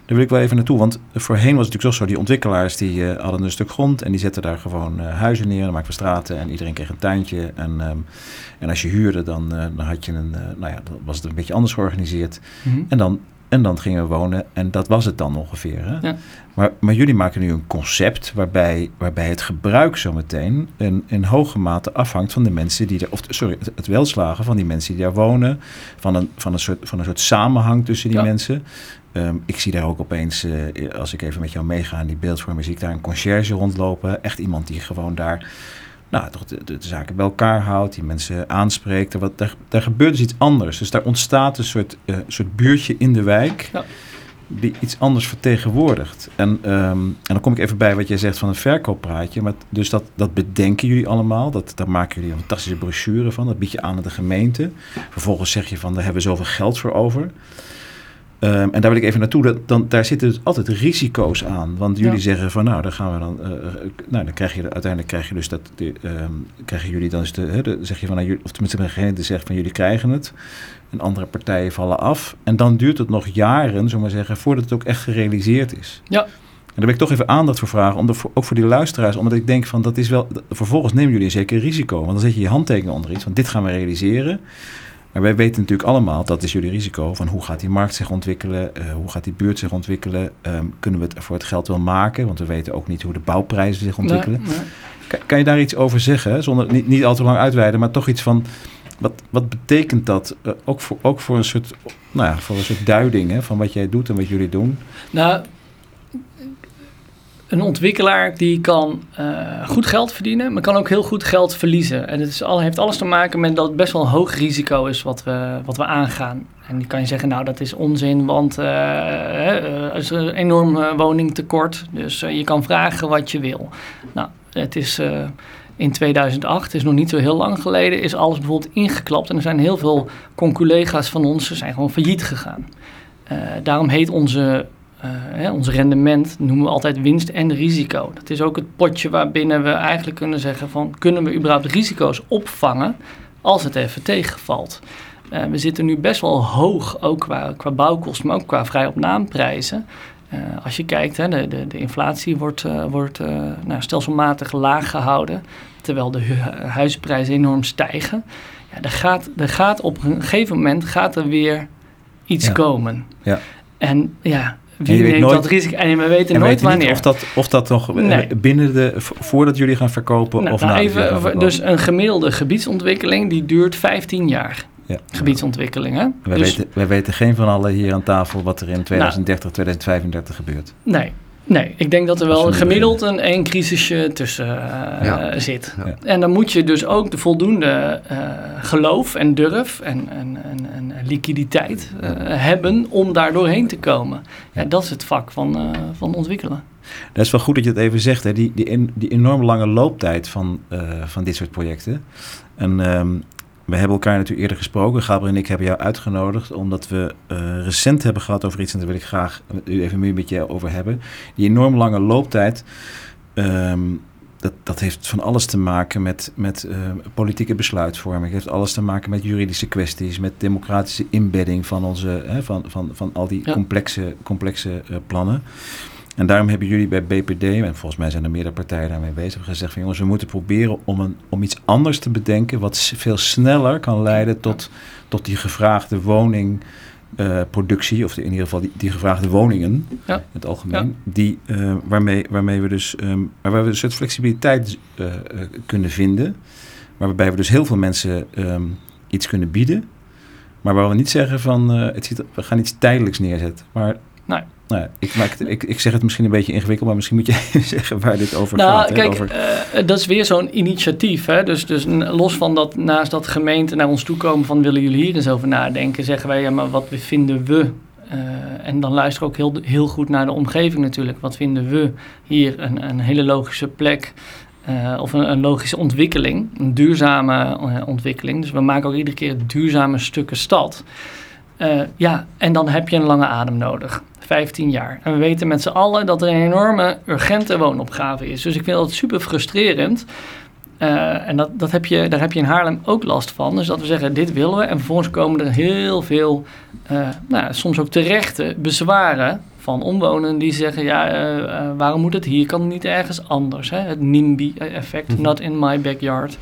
Speaker 1: Daar wil ik wel even naartoe. Want voorheen was het natuurlijk zo, die ontwikkelaars die uh, hadden een stuk grond en die zetten daar gewoon uh, huizen neer. Dan maakten we straten en iedereen kreeg een tuintje. En, um, en als je huurde, dan, uh, dan had je een, nou ja, dan was het een beetje anders georganiseerd. Mm -hmm. En dan en dan gingen we wonen en dat was het dan ongeveer. Hè?
Speaker 3: Ja.
Speaker 1: Maar, maar jullie maken nu een concept waarbij, waarbij het gebruik zometeen in, in hoge mate afhangt van de mensen die er, of sorry, het, het welslagen van die mensen die daar wonen, van een, van een, soort, van een soort samenhang tussen die ja. mensen. Um, ik zie daar ook opeens, uh, als ik even met jou meega in die beeldvorming, zie ik daar een conciërge rondlopen. Echt iemand die gewoon daar nou, toch de, de, de, zaken bij elkaar houdt, die mensen aanspreekt. Wat, daar, daar gebeurt dus iets anders. Dus daar ontstaat een soort, uh, soort buurtje in de wijk
Speaker 3: ja.
Speaker 1: die iets anders vertegenwoordigt. En, um, en dan kom ik even bij wat jij zegt van een verkooppraatje. Maar dus dat, dat bedenken jullie allemaal. Dat, daar maken jullie een fantastische brochure van. Dat bied je aan aan de gemeente. Vervolgens zeg je van, daar hebben we zoveel geld voor over. Um, en daar wil ik even naartoe. Dat, dan, daar zitten dus altijd risico's aan. Want jullie ja. zeggen van nou, dan gaan we dan. Uh, nou, dan krijg je uiteindelijk krijg je dus dat. De, um, krijgen jullie dan dus de, zeg je van nou, of tenminste de gemeente zegt van jullie krijgen het. En andere partijen vallen af. En dan duurt het nog jaren, zomaar zeggen, voordat het ook echt gerealiseerd is.
Speaker 3: Ja.
Speaker 1: daar wil ik toch even aandacht voor vragen, om ook voor die luisteraars, omdat ik denk van dat is wel, vervolgens nemen jullie een zeker risico, want dan zet je je handtekening onder iets, van dit gaan we realiseren. Maar wij weten natuurlijk allemaal, dat is jullie risico, van hoe gaat die markt zich ontwikkelen, uh, hoe gaat die buurt zich ontwikkelen, um, kunnen we het voor het geld wel maken, want we weten ook niet hoe de bouwprijzen zich ontwikkelen. Nee, nee. Kan, kan, je daar iets over zeggen, zonder niet, niet al te lang uitweiden, maar toch iets van, wat, wat betekent dat uh, ook, voor, ook voor een soort, nou ja, voor een soort duiding hè, van wat jij doet en wat jullie doen?
Speaker 3: Nou, een ontwikkelaar die kan uh, goed geld verdienen, maar kan ook heel goed geld verliezen. En het is heeft alles te maken met dat het best wel een hoog risico is wat we, wat we aangaan. En die kan je zeggen, nou dat is onzin, want uh, er is een enorm woningtekort. Dus je kan vragen wat je wil. Nou, het is in 2008, is nog niet zo heel lang geleden, is alles bijvoorbeeld ingeklapt. En er zijn heel veel conculega's van ons, zijn gewoon failliet gegaan. Daarom heet onze, uh, hè, ons rendement, noemen we altijd winst en risico. Dat is ook het potje waarbinnen we eigenlijk kunnen zeggen van, kunnen we überhaupt risico's opvangen als het even tegenvalt. Uh, we zitten nu best wel hoog, ook qua, qua bouwkosten, maar ook qua vrij op naamprijzen. Uh, als je kijkt, hè, de, de, de inflatie wordt, wordt nou, stelselmatig laag gehouden, terwijl de hu huisprijzen enorm stijgen. Ja, er, gaat, er gaat op een gegeven moment gaat er weer iets
Speaker 1: ja.
Speaker 3: komen.
Speaker 1: Ja.
Speaker 3: En ja, wie neemt nooit, dat risico? En we weten
Speaker 1: en
Speaker 3: nooit
Speaker 1: weet
Speaker 3: wanneer.
Speaker 1: Of, dat, of dat nog
Speaker 3: Nee.
Speaker 1: binnen de, voordat jullie gaan verkopen
Speaker 3: Nou,
Speaker 1: of
Speaker 3: nou,
Speaker 1: na
Speaker 3: even, dus een gemiddelde gebiedsontwikkeling die duurt 15 jaar.
Speaker 1: Ja.
Speaker 3: Gebiedsontwikkeling, hè?
Speaker 1: Wij,
Speaker 3: Dus-
Speaker 1: weten, wij weten geen van allen hier aan tafel wat er in 2030, 2035 gebeurt.
Speaker 3: Nee, nee. Ik denk dat er wel gemiddeld een één crisisje tussen eh,
Speaker 2: Ja.
Speaker 3: zit.
Speaker 1: Ja.
Speaker 3: En dan moet je dus ook de voldoende eh, geloof en durf en, en, en, en liquiditeit eh, hebben om daar doorheen te komen. Ja, dat is het vak van, eh, van ontwikkelen.
Speaker 1: Dat is wel goed dat je het even zegt, hè? Die, die, die enorm lange looptijd van, eh, van dit soort projecten. En ehm, we hebben elkaar natuurlijk eerder gesproken. Gabriel en ik hebben jou uitgenodigd omdat we eh, recent hebben gehad over iets, en daar wil ik graag u even meer met je over hebben. Die enorm lange looptijd. ehm, dat, dat heeft van alles te maken met, met eh, politieke besluitvorming. Het heeft alles te maken met juridische kwesties, met democratische inbedding van, onze, hè, van, van, van al die
Speaker 3: Ja.
Speaker 1: complexe, complexe eh, plannen. En daarom hebben jullie bij BPD, en volgens mij zijn er meerdere partijen daarmee bezig, gezegd van jongens, we moeten proberen om, een, om iets anders te bedenken wat veel sneller kan leiden tot, tot die gevraagde woningproductie, of in ieder geval die, die gevraagde woningen
Speaker 3: Ja.
Speaker 1: in het algemeen, die, eh, waarmee, waarmee we dus ehm, waar we een soort flexibiliteit eh, eh, kunnen vinden, waarbij we dus heel veel mensen ehm, iets kunnen bieden, maar waar we niet zeggen van eh, het ziet, we gaan iets tijdelijks neerzetten, maar
Speaker 3: Nee.
Speaker 1: Nou, ik, maak het- ik, ik zeg het misschien een beetje ingewikkeld, maar misschien moet je zeggen waar dit over
Speaker 3: Nou,
Speaker 1: gaat. hè,
Speaker 3: kijk,
Speaker 1: over,
Speaker 3: eh, dat is weer zo'n initiatief. Hè? Dus, dus los van dat naast dat gemeenten naar ons toe komen van willen jullie hier eens over nadenken, zeggen wij ja, maar wat vinden we? Eh, en dan luisteren we ook heel, heel goed naar de omgeving natuurlijk. Wat vinden we hier een, een hele logische plek eh, of een, een logische ontwikkeling, een duurzame ontwikkeling. Dus we maken ook iedere keer duurzame stukken stad. Eh, ja, en dan heb je een lange adem nodig. 15 jaar. En we weten met z'n allen dat er een enorme urgente woonopgave is. Dus ik vind dat super frustrerend. Eh, en dat, dat heb je, daar heb je in Haarlem ook last van. Dus dat we zeggen, dit willen we. En vervolgens komen er heel veel, eh, nou, soms ook terechte bezwaren van omwonenden die zeggen... ja, waarom moet het hier? Kan het niet ergens anders? Hè? Het NIMBY-effect,
Speaker 2: Mhm.
Speaker 3: not in my backyard.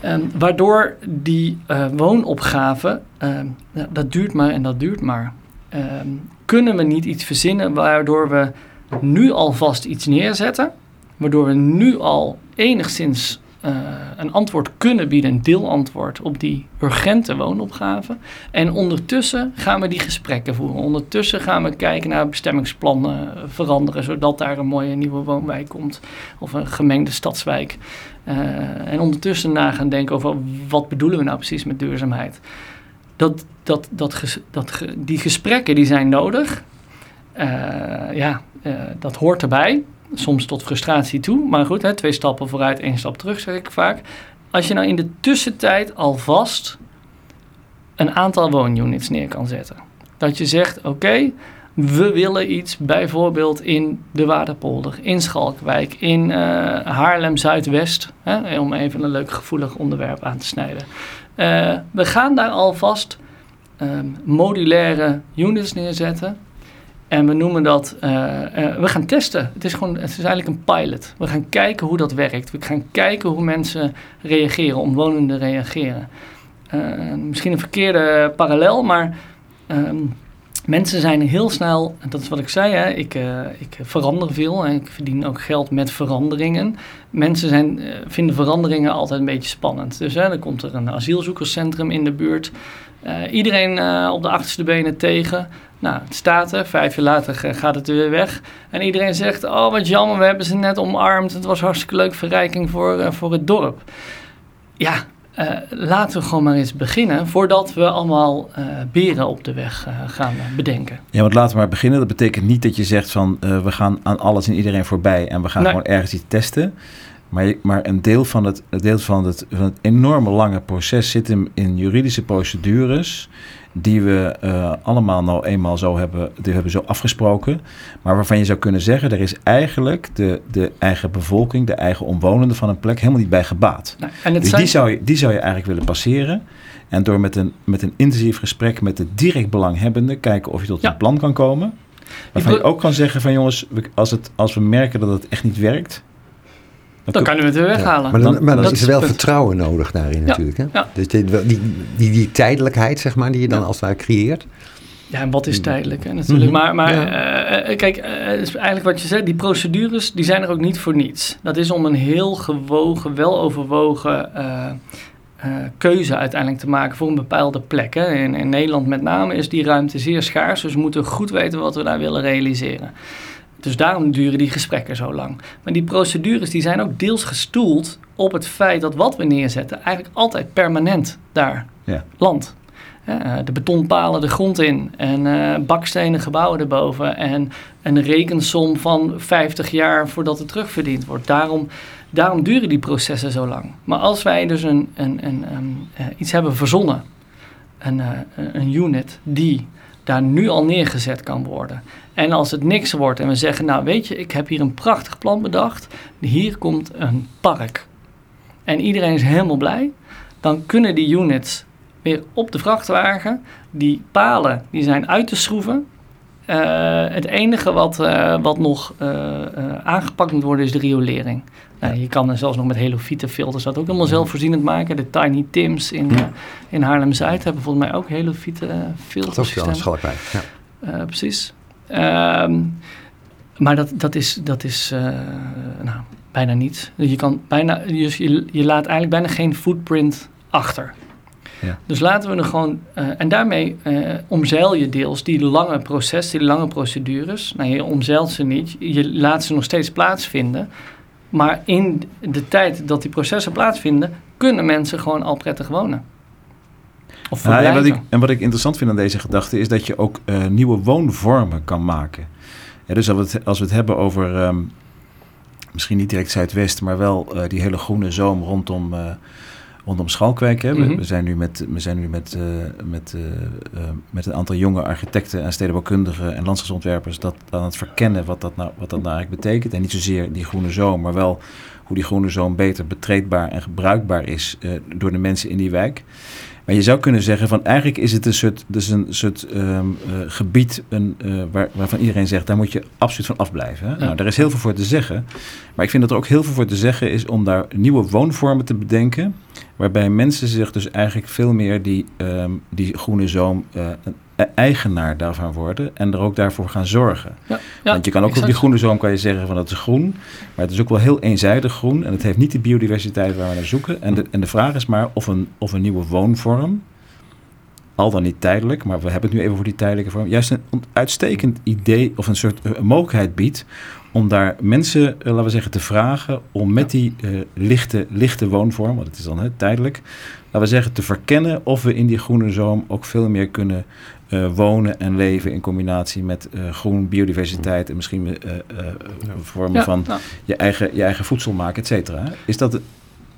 Speaker 3: Ehm, waardoor die eh, woonopgave, ehm, dat duurt maar en dat duurt maar. Ehm, kunnen we niet iets verzinnen waardoor we nu alvast iets neerzetten, waardoor we nu al enigszins eh, een antwoord kunnen bieden, een deelantwoord op die urgente woonopgave. En ondertussen gaan we die gesprekken voeren. Ondertussen gaan we kijken naar bestemmingsplannen veranderen, zodat daar een mooie nieuwe woonwijk komt of een gemengde stadswijk. Eh, en ondertussen na gaan denken over wat bedoelen we nou precies met duurzaamheid. Dat, dat, dat, die gesprekken die zijn nodig. Eh, ja, dat hoort erbij. Soms tot frustratie toe. Maar goed, hè, twee stappen vooruit, één stap terug, zeg ik vaak. Als je nou in de tussentijd alvast een aantal woonunits neer kan zetten. Dat je zegt, oké, we willen iets bijvoorbeeld in de Waterpolder, in Schalkwijk, in eh, Haarlem Zuidwest. Hè, om even een leuk gevoelig onderwerp aan te snijden. Eh, we gaan daar alvast ehm, modulaire units neerzetten. En we noemen dat, eh, eh, we gaan testen. Het is gewoon, het is eigenlijk een pilot. We gaan kijken hoe dat werkt. We gaan kijken hoe mensen reageren, omwonenden reageren. Eh, misschien een verkeerde parallel, maar ehm, mensen zijn heel snel, dat is wat ik zei, hè, ik, ik verander veel en ik verdien ook geld met veranderingen. Mensen zijn, vinden veranderingen altijd een beetje spannend. Dus hè, dan komt er een asielzoekerscentrum in de buurt. iedereen op de achterste benen tegen. Nou, het staat er. Vijf jaar later gaat het weer weg. En iedereen zegt, oh wat jammer, we hebben ze net omarmd. Het was hartstikke leuk verrijking voor, uh, voor het dorp. Ja, uh, laten we gewoon maar eens beginnen voordat we allemaal uh, beren op de weg gaan bedenken.
Speaker 1: Ja, want laten we maar beginnen. Dat betekent niet dat je zegt van we gaan aan alles en iedereen voorbij en we gaan gewoon ergens iets testen. Maar, maar een deel, van het, een deel van, het, van het enorme lange proces zit hem in juridische procedures die we uh, allemaal nou eenmaal zo hebben, die hebben zo afgesproken. Maar waarvan je zou kunnen zeggen, er is eigenlijk de, de eigen bevolking, de eigen omwonenden van een plek helemaal niet bij gebaat. Nou, en dus die, zou je, die zou je eigenlijk willen passeren. En door met een, met een intensief gesprek met de direct belanghebbende kijken of je tot een plan kan komen. Waarvan je ook kan zeggen van jongens, als, het, als we merken dat het echt niet werkt,
Speaker 3: dan, kunnen we het weer weghalen.
Speaker 2: Maar dan, maar dan is er wel vertrouwen nodig daarin natuurlijk. Hè? Dus die, die, die, tijdelijkheid, zeg maar, die je dan als het ware creëert.
Speaker 3: Ja, en wat is tijdelijk hè, natuurlijk. Mhm. Maar, maar uh, kijk, uh, is eigenlijk wat je zegt, die procedures die zijn er ook niet voor niets. Dat is om een heel gewogen, weloverwogen keuze uiteindelijk te maken voor een bepaalde plek. Hè. In, in Nederland met name is die ruimte zeer schaars, dus we moeten goed weten wat we daar willen realiseren. Dus daarom duren die gesprekken zo lang. Maar die procedures die zijn ook deels gestoeld op het feit dat wat we neerzetten eigenlijk altijd permanent daar ja. landt. Eh, de betonpalen de grond in en uh, bakstenen gebouwen erboven en een rekensom van 50 jaar voordat het terugverdiend wordt. Daarom, daarom duren die processen zo lang. Maar als wij dus een, een, een, uh, iets hebben verzonnen, een, een unit die daar nu al neergezet kan worden. En als het niks wordt en we zeggen, nou weet je, ik heb hier een prachtig plan bedacht, hier komt een park. En iedereen is helemaal blij, dan kunnen die units weer op de vrachtwagen. Die palen die zijn uit te schroeven. Uh, het enige wat, uh, wat nog uh, aangepakt moet worden is de riolering. Nou, je kan er zelfs nog met Helofite filters dat ook helemaal zelfvoorzienend maken. De Tiny Tims in, ja. in Haarlem-Zuid hebben volgens mij ook Helofite filters.
Speaker 2: Dat is ook Schalkwijk,
Speaker 3: ja. precies. Um, maar dat, dat is, dat is uh, nou, bijna niets. Je, kan bijna, je, je laat eigenlijk bijna geen footprint achter. Ja. Dus laten we er gewoon. Uh, en daarmee uh, omzeil je deels die lange proces, die lange procedures. Nou, je omzeilt ze niet, je laat ze nog steeds plaatsvinden. Maar in de tijd dat die processen plaatsvinden, kunnen mensen gewoon al prettig wonen.
Speaker 1: Of nou, en, wat ik, en wat ik interessant vind aan deze gedachte is dat je ook uh, nieuwe woonvormen kan maken. Ja, dus als we, het, als we het hebben over, um, misschien niet direct Zuidwest, maar wel uh, die hele groene zoom rondom, uh, rondom Schalkwijk. Hè. Mm -hmm. we, we, zijn nu met, we zijn nu met, met, met een aantal jonge architecten en stedenbouwkundigen en landschapsontwerpers dat aan het verkennen wat dat, nou, wat dat nou eigenlijk betekent. En niet zozeer die groene zoom, maar wel hoe die groene zoom beter betreedbaar en gebruikbaar is door de mensen in die wijk. Maar je zou kunnen zeggen van eigenlijk is het een soort, dus een soort um, uh, gebied een, uh, waar, waarvan iedereen zegt, daar moet je absoluut van afblijven. Hè? Ja. Nou, daar is heel veel voor te zeggen. Maar ik vind dat er ook heel veel voor te zeggen is om daar nieuwe woonvormen te bedenken. Waarbij mensen zich dus eigenlijk veel meer die, um, die groene zoom uh, eigenaar daarvan worden en er ook daarvoor gaan zorgen. Ja, ja, Want je kan ook exact. op die groene zoom kan je zeggen van dat is groen, maar het is ook wel heel eenzijdig groen en het heeft niet de biodiversiteit waar we naar zoeken. En de, en de vraag is maar of een, of een nieuwe woonvorm, al dan niet tijdelijk, maar we hebben het nu even voor die tijdelijke vorm, juist een uitstekend idee of een soort uh, mogelijkheid biedt om daar mensen, uh, laten we zeggen, te vragen om met die uh, lichte, lichte woonvorm, want het is dan hè, tijdelijk, laten we zeggen, te verkennen of we in die groene zoom ook veel meer kunnen uh, wonen en leven in combinatie met uh, groen, biodiversiteit en misschien uh, vormen ja, van nou. je, eigen, je eigen voedsel maken, et cetera. Is dat...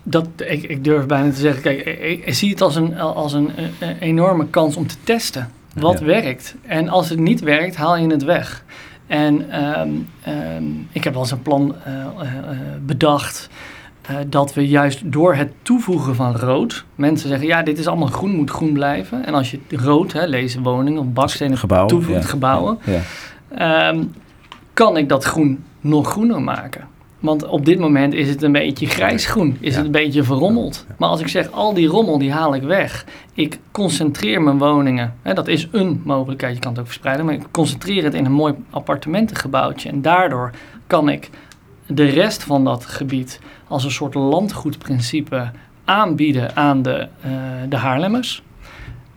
Speaker 3: Dat, ik, ik durf bijna te zeggen, kijk, ik, ik zie het als een, als een, een enorme kans om te testen. Wat ja. werkt? En als het niet werkt, haal je het weg. En um, um, ik heb wel eens een plan bedacht uh, dat we juist door het toevoegen van rood, mensen zeggen ja, dit is allemaal groen, moet groen blijven. En als je rood, hè, lezen woningen of bakstenen, gebouwen, toevoegt, ja. gebouwen, ja. ehm, kan ik dat groen nog groener maken? Want op dit moment is het een beetje grijsgroen, is
Speaker 2: Ja.
Speaker 3: het een beetje verrommeld. Maar als ik zeg, al die rommel die haal ik weg. Ik concentreer mijn woningen, hè, dat is een mogelijkheid, je kan het ook verspreiden. Maar ik concentreer het in een mooi appartementengebouwtje. En daardoor kan ik de rest van dat gebied als een soort landgoedprincipe aanbieden aan de, eh, de Haarlemmers.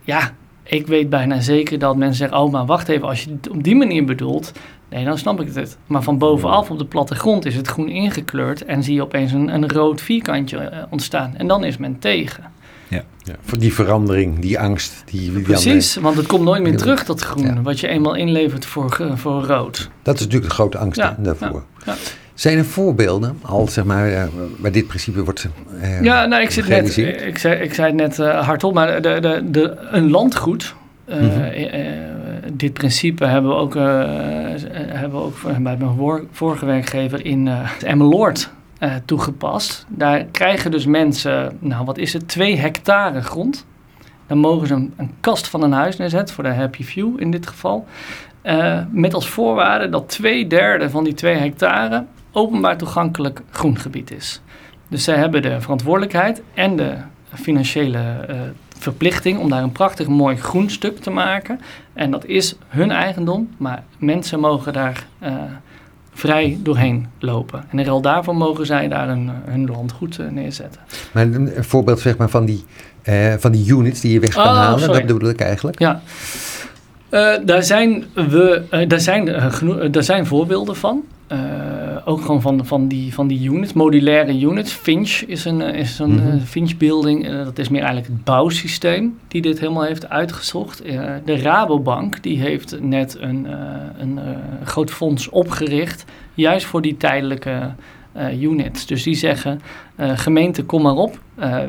Speaker 3: Ja, ik weet bijna zeker dat mensen zeggen: Oh, maar wacht even, als je het op die manier bedoelt, nee, dan snap ik het. Maar van bovenaf op de plattegrond is het groen ingekleurd en zie je opeens een, een rood vierkantje eh, ontstaan. En dan is men tegen.
Speaker 2: Ja, voor die verandering, die angst. Die,
Speaker 3: Precies, want het komt nooit meer terug, dat groen,
Speaker 2: Ja.
Speaker 3: wat je eenmaal inlevert voor, voor rood.
Speaker 2: eh, dat is natuurlijk de grote angst
Speaker 3: Ja,
Speaker 2: daarvoor.
Speaker 3: ja.
Speaker 2: Zijn er voorbeelden, al zeg maar, eh, waar dit principe wordt eh,
Speaker 3: Ja, nou, ik, zit net, ik, zei, ik zei het net eh, hardop, maar de, de, de, een landgoed, eh,
Speaker 2: Mhm.
Speaker 3: eh, eh, dit principe hebben we ook, eh, eh, hebben we ook bij mijn vorige werkgever in uh, Emmeloord eh, toegepast. Daar krijgen dus mensen, nou wat is het, twee hectare grond. Dan mogen ze een, kast van een huis neerzetten, voor de Happy View in dit geval. Eh, met als voorwaarde dat twee derde van die twee hectare openbaar toegankelijk groengebied is. Dus zij hebben de verantwoordelijkheid en de financiële eh, verplichting om daar een prachtig mooi groen stuk te maken. En dat is hun eigendom, maar mensen mogen daar eh, vrij doorheen lopen. En in ruil daarvoor mogen zij daar een, hun landgoed eh, neerzetten.
Speaker 2: Maar een, voorbeeld zeg maar, van, die, eh, van die units die je weg kan
Speaker 3: Oh,
Speaker 2: halen,
Speaker 3: sorry.
Speaker 2: dat bedoel ik eigenlijk.
Speaker 3: Ja, Eh, daar, zijn we, eh, daar, zijn, eh, eh, daar zijn voorbeelden van. Eh, ook gewoon van, van, die, van die units, modulaire units. Finch is een, eh, is een
Speaker 2: Mhm.
Speaker 3: eh, Finch building. Dat is meer eigenlijk het bouwsysteem die dit helemaal heeft uitgezocht. De Rabobank die heeft net een, een groot fonds opgericht. Juist voor die tijdelijke units. Dus die zeggen, gemeente kom maar op.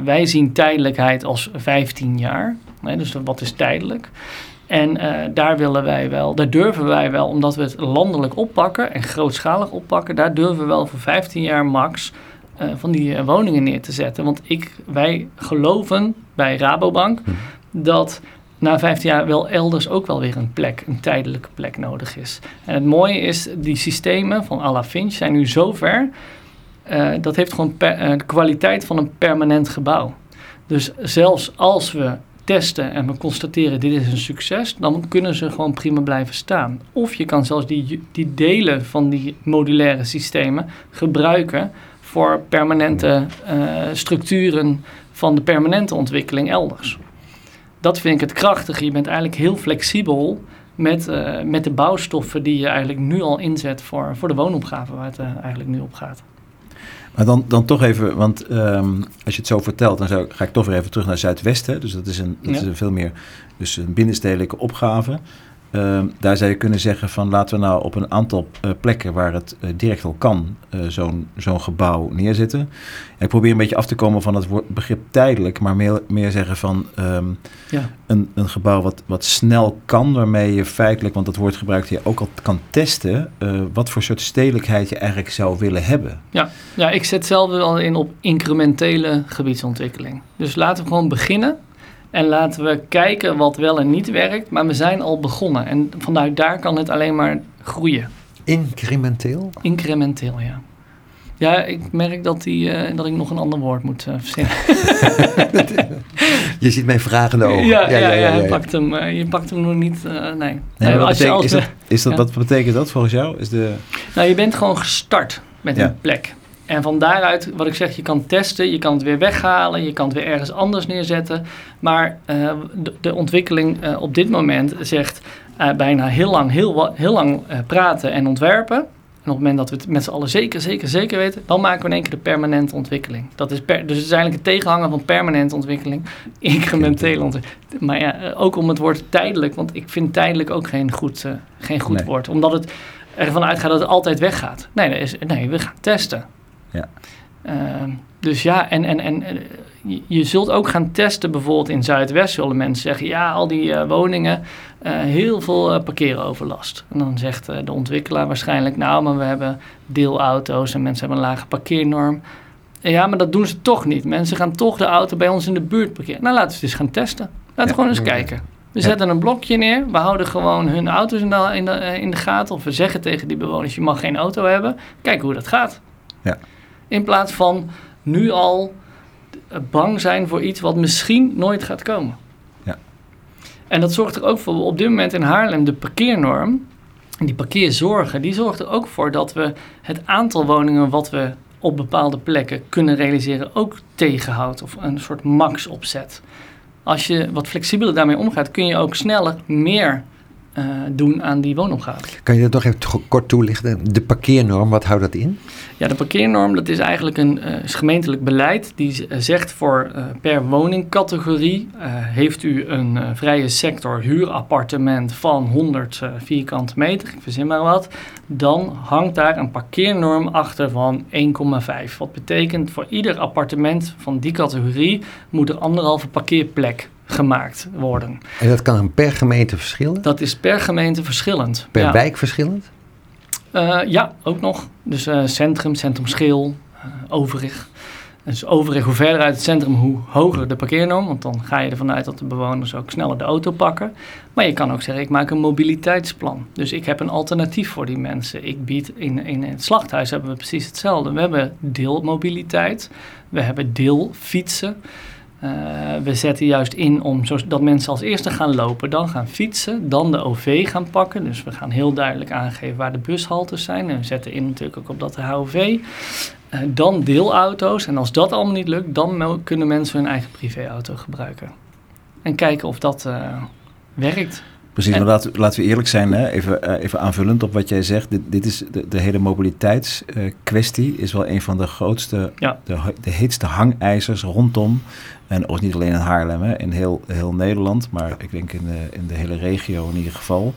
Speaker 3: Wij zien tijdelijkheid als 15 jaar. Dus wat is tijdelijk? En eh, daar willen wij wel, daar durven wij wel, omdat we het landelijk oppakken en grootschalig oppakken, daar durven we wel voor 15 jaar max eh, van die eh, woningen neer te zetten. Want ik, wij geloven bij Rabobank
Speaker 2: Mhm.
Speaker 3: dat na 15 jaar wel elders ook wel weer een plek, een tijdelijke plek nodig is. En het mooie is, die systemen van à la Finch zijn nu zo ver, eh, dat heeft gewoon per- de kwaliteit van een permanent gebouw. Dus zelfs als we testen en we constateren dit is een succes, dan kunnen ze gewoon prima blijven staan. Of je kan zelfs die, die delen van die modulaire systemen gebruiken voor permanente eh, structuren van de permanente ontwikkeling elders. Dat vind ik het krachtige. Je bent eigenlijk heel flexibel met, eh, met de bouwstoffen die je eigenlijk nu al inzet voor, voor de woonopgave waar het eh, eigenlijk nu op gaat.
Speaker 1: Maar dan, dan toch even, want ehm, als je het zo vertelt, dan zou, ga ik toch weer even terug naar Zuidwesten. Dus dat is een, dat
Speaker 3: Ja.
Speaker 1: is een veel meer dus een binnenstedelijke opgave. Ehm, daar zou je kunnen zeggen van laten we nou op een aantal eh, plekken waar het eh, direct al kan, eh, zo'n zo'n gebouw neerzetten. Ja, ik probeer een beetje af te komen van het woord, begrip tijdelijk, maar meer, meer zeggen van ehm,
Speaker 3: Ja.
Speaker 1: een, een gebouw wat, wat snel kan, waarmee je feitelijk, want dat woord gebruikt je ook al kan testen, wat voor soort stedelijkheid je eigenlijk zou willen hebben.
Speaker 3: Ja, ik zet zelf wel in op incrementele gebiedsontwikkeling. Dus laten we gewoon beginnen. En laten we kijken wat wel en niet werkt. Maar we zijn al begonnen. En vanuit daar kan het alleen maar groeien.
Speaker 2: Incrementeel?
Speaker 3: Incrementeel, ja. Ja, ik merk dat, die, eh, dat ik nog een ander woord moet eh, verzinnen.
Speaker 2: Je ziet mijn vragende ogen.
Speaker 3: Ja, ja, ja, Je, pakt hem, eh, je pakt hem nog niet. nee. Als je- als
Speaker 1: is dat, is dat,
Speaker 3: ja.
Speaker 1: wat betekent dat volgens jou? Is de,
Speaker 3: Nou, je bent gewoon gestart met
Speaker 1: Ja.
Speaker 3: een plek. En van daaruit, wat ik zeg, je kan testen, je kan het weer weghalen, je kan het weer ergens anders neerzetten. Maar eh, de, de ontwikkeling eh, op dit moment zegt eh, bijna heel lang, heel, heel lang praten en ontwerpen. En op het moment dat we het met z'n allen zeker, zeker, zeker weten, dan maken we in één keer de permanente ontwikkeling. Dat is per, dus het is eigenlijk het tegenhanger van permanente ontwikkeling, incrementele ontwikkeling. Maar ja, ook om het woord tijdelijk, want ik vind tijdelijk ook geen goed, geen goed
Speaker 1: Nee.
Speaker 3: woord. Omdat het ervan uitgaat dat het altijd weggaat. Nee, nee we gaan testen.
Speaker 1: Ja.
Speaker 3: Ehm, dus ja, en, en, en eh, je, zult ook gaan testen, bijvoorbeeld in Zuidwest zullen mensen zeggen, ja, al die eh, woningen, eh, heel veel parkeeroverlast. En dan zegt de ontwikkelaar waarschijnlijk, nou, maar we hebben deelauto's en mensen hebben een lage parkeernorm. En ja, maar dat doen ze toch niet. Mensen gaan toch de auto bij ons in de buurt parkeren. Nou, laten we het eens gaan testen. Laten we
Speaker 2: Ja.
Speaker 3: gewoon eens kijken. We zetten een blokje neer. We houden gewoon hun auto's in de, in, de, in de gaten. Of we zeggen tegen die bewoners, je mag geen auto hebben. Kijk hoe dat gaat.
Speaker 1: Ja.
Speaker 3: In plaats van nu al bang zijn voor iets wat misschien nooit gaat komen.
Speaker 1: Ja.
Speaker 3: En dat zorgt er ook voor, op dit moment in Haarlem, de parkeernorm, die parkeerzorgen, die zorgt er ook voor dat we het aantal woningen wat we op bepaalde plekken kunnen realiseren ook tegenhoudt of een soort max opzet. Als je wat flexibeler daarmee omgaat, kun je ook sneller meer uh, doen aan die woonopgave.
Speaker 2: Kan je dat nog even kort toelichten? De parkeernorm, wat houdt dat in?
Speaker 3: Ja, de parkeernorm dat is eigenlijk een uh, gemeentelijk beleid die zegt voor uh, per woningcategorie heeft u een vrije sector huurappartement van 100 vierkante meter, ik verzin maar wat, dan hangt daar een parkeernorm achter van 1,5. Wat betekent voor ieder appartement van die categorie moet er anderhalve parkeerplek gemaakt worden.
Speaker 2: En dat kan per gemeente verschillen?
Speaker 3: Dat is per gemeente verschillend.
Speaker 2: Per wijk verschillend?
Speaker 3: Uh, ja, ook nog. Dus uh, centrum, centrum Schil, uh, Overig. Dus Overig, hoe verder uit het centrum, hoe hoger de parkeernorm. Want dan ga je ervan uit dat de bewoners ook sneller de auto pakken. Maar je kan ook zeggen, ik maak een mobiliteitsplan. Dus ik heb een alternatief voor die mensen. Ik bied in, in het slachthuis hebben we precies hetzelfde. We hebben deelmobiliteit, we hebben deelfietsen. Uh, we zetten juist in om zodat mensen als eerste gaan lopen, dan gaan fietsen, dan de OV gaan pakken. Dus we gaan heel duidelijk aangeven waar de bushaltes zijn. En we zetten in natuurlijk ook op dat de HOV. Uh, dan deelauto's. En als dat allemaal niet lukt, dan kunnen mensen hun eigen privéauto gebruiken. En kijken of dat uh, werkt.
Speaker 1: Precies, maar laten, laten we eerlijk zijn, hè? Even, uh, even aanvullend op wat jij zegt. Dit, dit is de, de hele mobiliteitskwestie is wel een van de grootste,
Speaker 3: ja.
Speaker 1: de, de heetste hangijzers rondom. En ook niet alleen in Haarlem, hè? in heel, heel Nederland, maar ik denk in de, in de hele regio in ieder geval.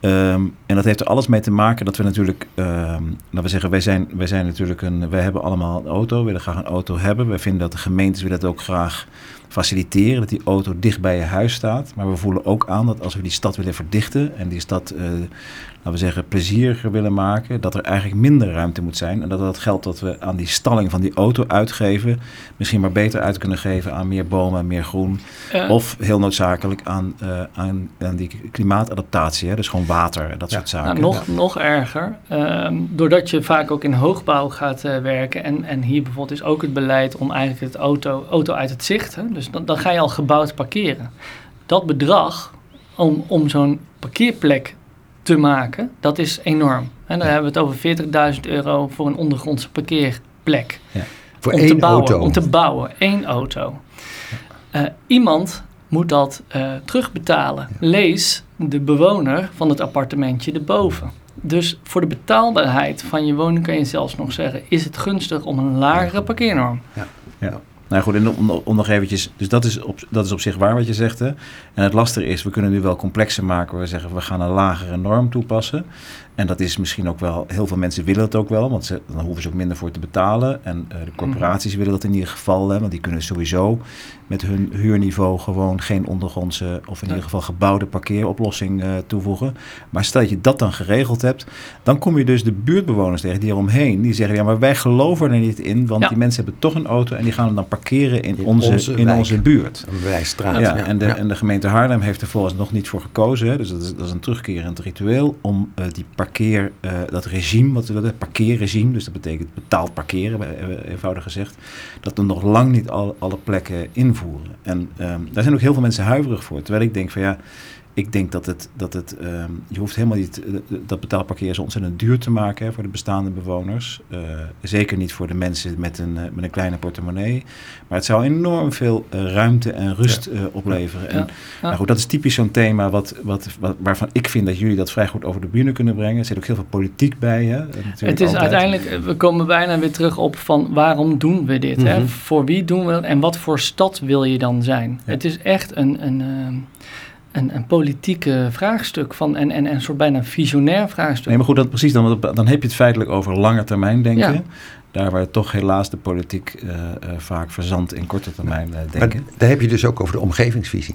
Speaker 1: Um, en dat heeft er alles mee te maken dat we natuurlijk, um, laten we zeggen, wij zijn, wij zijn natuurlijk een, wij hebben allemaal een auto, willen graag een auto hebben. Wij vinden dat de gemeentes willen dat ook graag faciliteren, dat die auto dicht bij je huis staat. Maar we voelen ook aan dat als we die stad willen verdichten en die stad, uh, laten we zeggen, plezieriger willen maken, dat er eigenlijk minder ruimte moet zijn. En dat dat geld dat we aan die stalling van die auto uitgeven, misschien maar beter uit kunnen geven aan meer bomen, meer groen. Uh, of heel noodzakelijk aan, uh, aan, aan die klimaatadaptatie, hè? dus gewoon water, dat
Speaker 3: ja.
Speaker 1: soort zaken.
Speaker 3: Nou, nog, ja. nog erger, um, doordat je vaak ook in hoogbouw gaat werken en, en hier bijvoorbeeld is ook het beleid om eigenlijk het auto, auto uit het zicht, hè? dus dan, dan ga je al gebouwd parkeren. Dat bedrag om, om zo'n parkeerplek te maken, dat is enorm. En dan hebben we het over 40.000 euro voor een ondergrondse parkeerplek.
Speaker 2: Ja. Voor
Speaker 3: om
Speaker 2: één
Speaker 3: te bouwen,
Speaker 2: auto?
Speaker 3: Om te bouwen, één auto. Uh, iemand moet dat uh, terugbetalen. Lees de bewoner van het appartementje erboven. Dus voor de betaalbaarheid van je woning kan je zelfs nog zeggen... is het gunstig om een lagere parkeernorm.
Speaker 1: Ja. ja. Nou goed, en om, om nog eventjes, dus dat is, op, dat is op zich waar wat je zegt. Hè? En het lastige is, we kunnen nu wel complexer maken. We zeggen, we gaan een lagere norm toepassen. En dat is misschien ook wel, heel veel mensen willen het ook wel, want ze, dan hoeven ze ook minder voor te betalen. En uh, de corporaties willen dat in ieder geval, hè, want die kunnen sowieso met hun huurniveau gewoon geen ondergrondse of in ieder geval gebouwde parkeeroplossing uh, toevoegen. Maar stel dat je dat dan geregeld hebt, dan kom je dus de buurtbewoners tegen die eromheen, die zeggen, ja maar wij geloven er niet in, want
Speaker 3: Ja.
Speaker 1: die mensen hebben toch een auto en die gaan hem dan parkeren in,
Speaker 2: In
Speaker 1: onze,
Speaker 2: onze
Speaker 1: in
Speaker 2: wijk.
Speaker 1: onze buurt.
Speaker 2: Een wijstraat.
Speaker 1: Ja, En, de,
Speaker 2: Ja.
Speaker 1: en de gemeente Haarlem heeft er volgens nog niet voor gekozen. Hè, dus dat is, dat is een terugkerend ritueel om eh, die parkeer, eh, dat regime, wat we willen, parkeerregime, dus dat betekent betaald parkeren, eh, eenvoudig gezegd, dat we nog lang niet al, alle plekken invoeren. En ehm, daar zijn ook heel veel mensen huiverig voor. Terwijl ik denk van ja, ik denk dat het, dat het ehm, je hoeft helemaal niet, eh, dat betaald parkeren zo ontzettend duur te maken hè, voor de bestaande bewoners. Eh, zeker niet voor de mensen met een, eh, met een kleine portemonnee. Maar het zou enorm veel ruimte en rust opleveren. En
Speaker 3: Ja.
Speaker 1: nou goed, dat is typisch zo'n thema wat, wat, wat, waarvan ik vind dat jullie dat vrij goed over de bühne kunnen brengen. Er zit ook heel veel politiek bij. Hè?
Speaker 3: Het is
Speaker 1: altijd.
Speaker 3: uiteindelijk, we komen bijna weer terug op van waarom doen we dit? hè?
Speaker 2: Mhm.
Speaker 3: Voor wie doen we dat en wat voor stad wil je dan zijn? Het is echt een, een, ehm, een, een politieke vraagstuk van, en, en, en een soort bijna visionair vraagstuk.
Speaker 1: Nee, maar goed, dat, precies. Dan, dan heb je het feitelijk over lange termijn denken.
Speaker 3: Ja.
Speaker 1: Daar waar toch helaas de politiek eh, eh, vaak verzandt in korte termijn eh,
Speaker 2: Maar
Speaker 1: denken.
Speaker 2: daar heb je dus ook over de omgevingsvisie.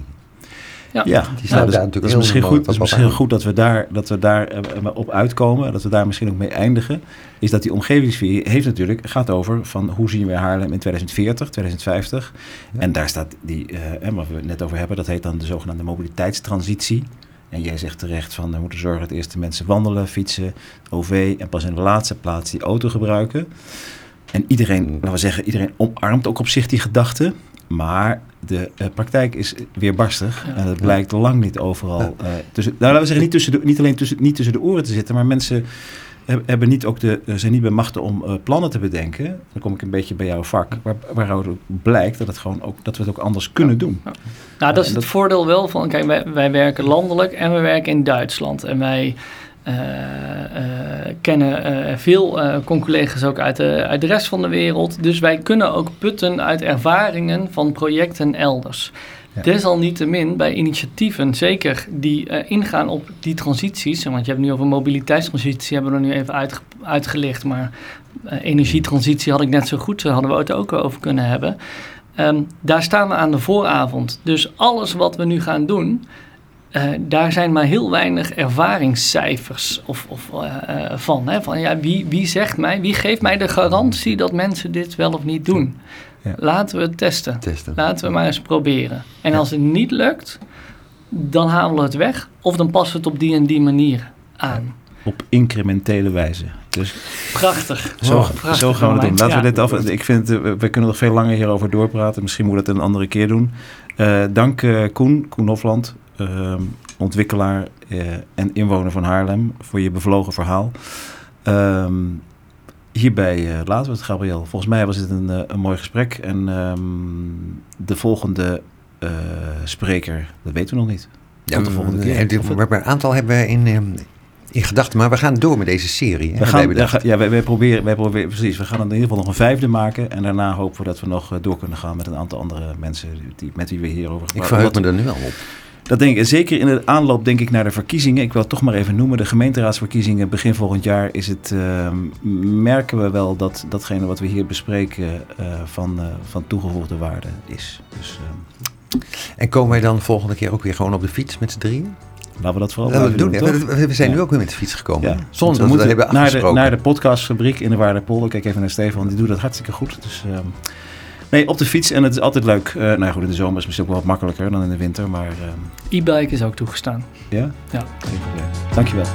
Speaker 3: Ja.
Speaker 1: Ja,
Speaker 2: Die
Speaker 1: nou,
Speaker 2: staat
Speaker 1: dat, is-
Speaker 2: daar natuurlijk
Speaker 1: dat is
Speaker 2: heel
Speaker 1: misschien goed. Dat is misschien goed dat we daar, dat we daar eh, op uitkomen. Dat we daar misschien ook mee eindigen. Is dat die omgevingsvisie heeft natuurlijk, gaat over van hoe zien we Haarlem in 2040, 2050.
Speaker 2: Ja.
Speaker 1: En daar staat die, eh, hè, wat we het net over hebben, dat heet dan de zogenaamde mobiliteitstransitie. En jij zegt terecht van we moeten zorgen dat eerst de mensen wandelen, fietsen, OV en pas in de laatste plaats die auto gebruiken. En iedereen, laten we zeggen, iedereen omarmt ook op zich die gedachte. Maar de eh, praktijk is weer barstig.
Speaker 3: Ja.
Speaker 1: En dat blijkt lang niet overal. eh, tussen, nou, laten we zeggen, niet, tussen de, niet alleen tussen, niet tussen de oren te zitten, maar mensen heb- hebben niet ook de, eh, zijn niet bij machten om plannen te bedenken. Dan kom ik een beetje bij jouw vak. Waar, waaruit blijkt dat, het gewoon ook, dat we het ook anders kunnen doen.
Speaker 3: Nou, dat is het
Speaker 1: dat-
Speaker 3: voordeel wel van, kijk, wij, wij werken landelijk en we werken in Duitsland. En wij eh, eh, kennen eh, veel collega's ook uit de, uit de rest van de wereld. Dus wij kunnen ook putten uit ervaringen van projecten elders.
Speaker 1: Ja.
Speaker 3: Desalniettemin bij initiatieven, zeker die ingaan op die transities. Want je hebt nu over mobiliteitstransitie, hebben we er nu even uitge- uitgelicht. Maar energietransitie had ik net zo goed, daar hadden we het ook over kunnen hebben. Ehm, daar staan we aan de vooravond. Dus alles wat we nu gaan doen, eh, daar zijn maar heel weinig ervaringscijfers of, of, eh, eh, van. Hè? van ja, wie, wie zegt mij, wie geeft mij de garantie dat mensen dit wel of niet doen?
Speaker 1: Ja.
Speaker 3: Laten we het testen.
Speaker 2: Testen.
Speaker 3: Laten we maar eens proberen. En
Speaker 2: Ja.
Speaker 3: als het niet lukt, dan halen we het weg. Of dan passen we het op die en die manier aan.
Speaker 1: Op incrementele wijze. Dus
Speaker 3: Prachtig.
Speaker 1: Zo,
Speaker 2: Oh,
Speaker 3: prachtig
Speaker 1: zo gaan we het doen. Laten we dit af. Ik vind, we kunnen nog veel langer hierover doorpraten. Misschien moet we het een andere keer doen. Dank Koen, Koen Hofland, eh, ontwikkelaar eh, en inwoner van Haarlem, voor je bevlogen verhaal. Ehm, hierbij eh, laten we het, Gabriel. Volgens mij was het een, eh, een mooi gesprek. En ehm, de volgende spreker, dat weten we nog niet.
Speaker 2: Ja,
Speaker 1: Tot de volgende keer.
Speaker 2: een aantal hebben we in, ehm, in gedachten, maar we gaan door met deze serie.
Speaker 1: We gaan,
Speaker 2: wij
Speaker 1: gaan- ja, wij, wij proberen, wij proberen, precies. We gaan in ieder geval nog een vijfde maken. En daarna hopen we dat we nog door kunnen gaan met een aantal andere mensen die, met wie we hierover
Speaker 2: Ik verheug me er nu al op.
Speaker 1: Dat denk ik, zeker in de aanloop denk ik naar de verkiezingen. Ik wil het toch maar even noemen. De gemeenteraadsverkiezingen begin volgend jaar is het, ehm, merken we wel dat datgene wat we hier bespreken eh, van, eh, van toegevoegde waarde is. Dus ehm,
Speaker 2: En komen wij dan volgende keer ook weer gewoon op de fiets met z'n drieën?
Speaker 1: laten we dat vooral
Speaker 2: Laten we doen. We, we zijn
Speaker 1: Ja.
Speaker 2: nu ook weer met de fiets gekomen.
Speaker 1: Ja.
Speaker 2: Zonder dat we dat hebben
Speaker 1: naar de,
Speaker 2: afgesproken.
Speaker 1: naar de podcastfabriek in de Waardepolder. Kijk even naar Stefan, die doet dat hartstikke goed. Dus, ehm, nee, op de fiets en het is altijd leuk. Eh, nou ja, goed, in de zomer is het misschien ook wel wat makkelijker dan in de winter. Maar ehm,
Speaker 3: E-bike is ook toegestaan.
Speaker 1: ja,
Speaker 3: Ja.
Speaker 1: geen probleem. Dankjewel.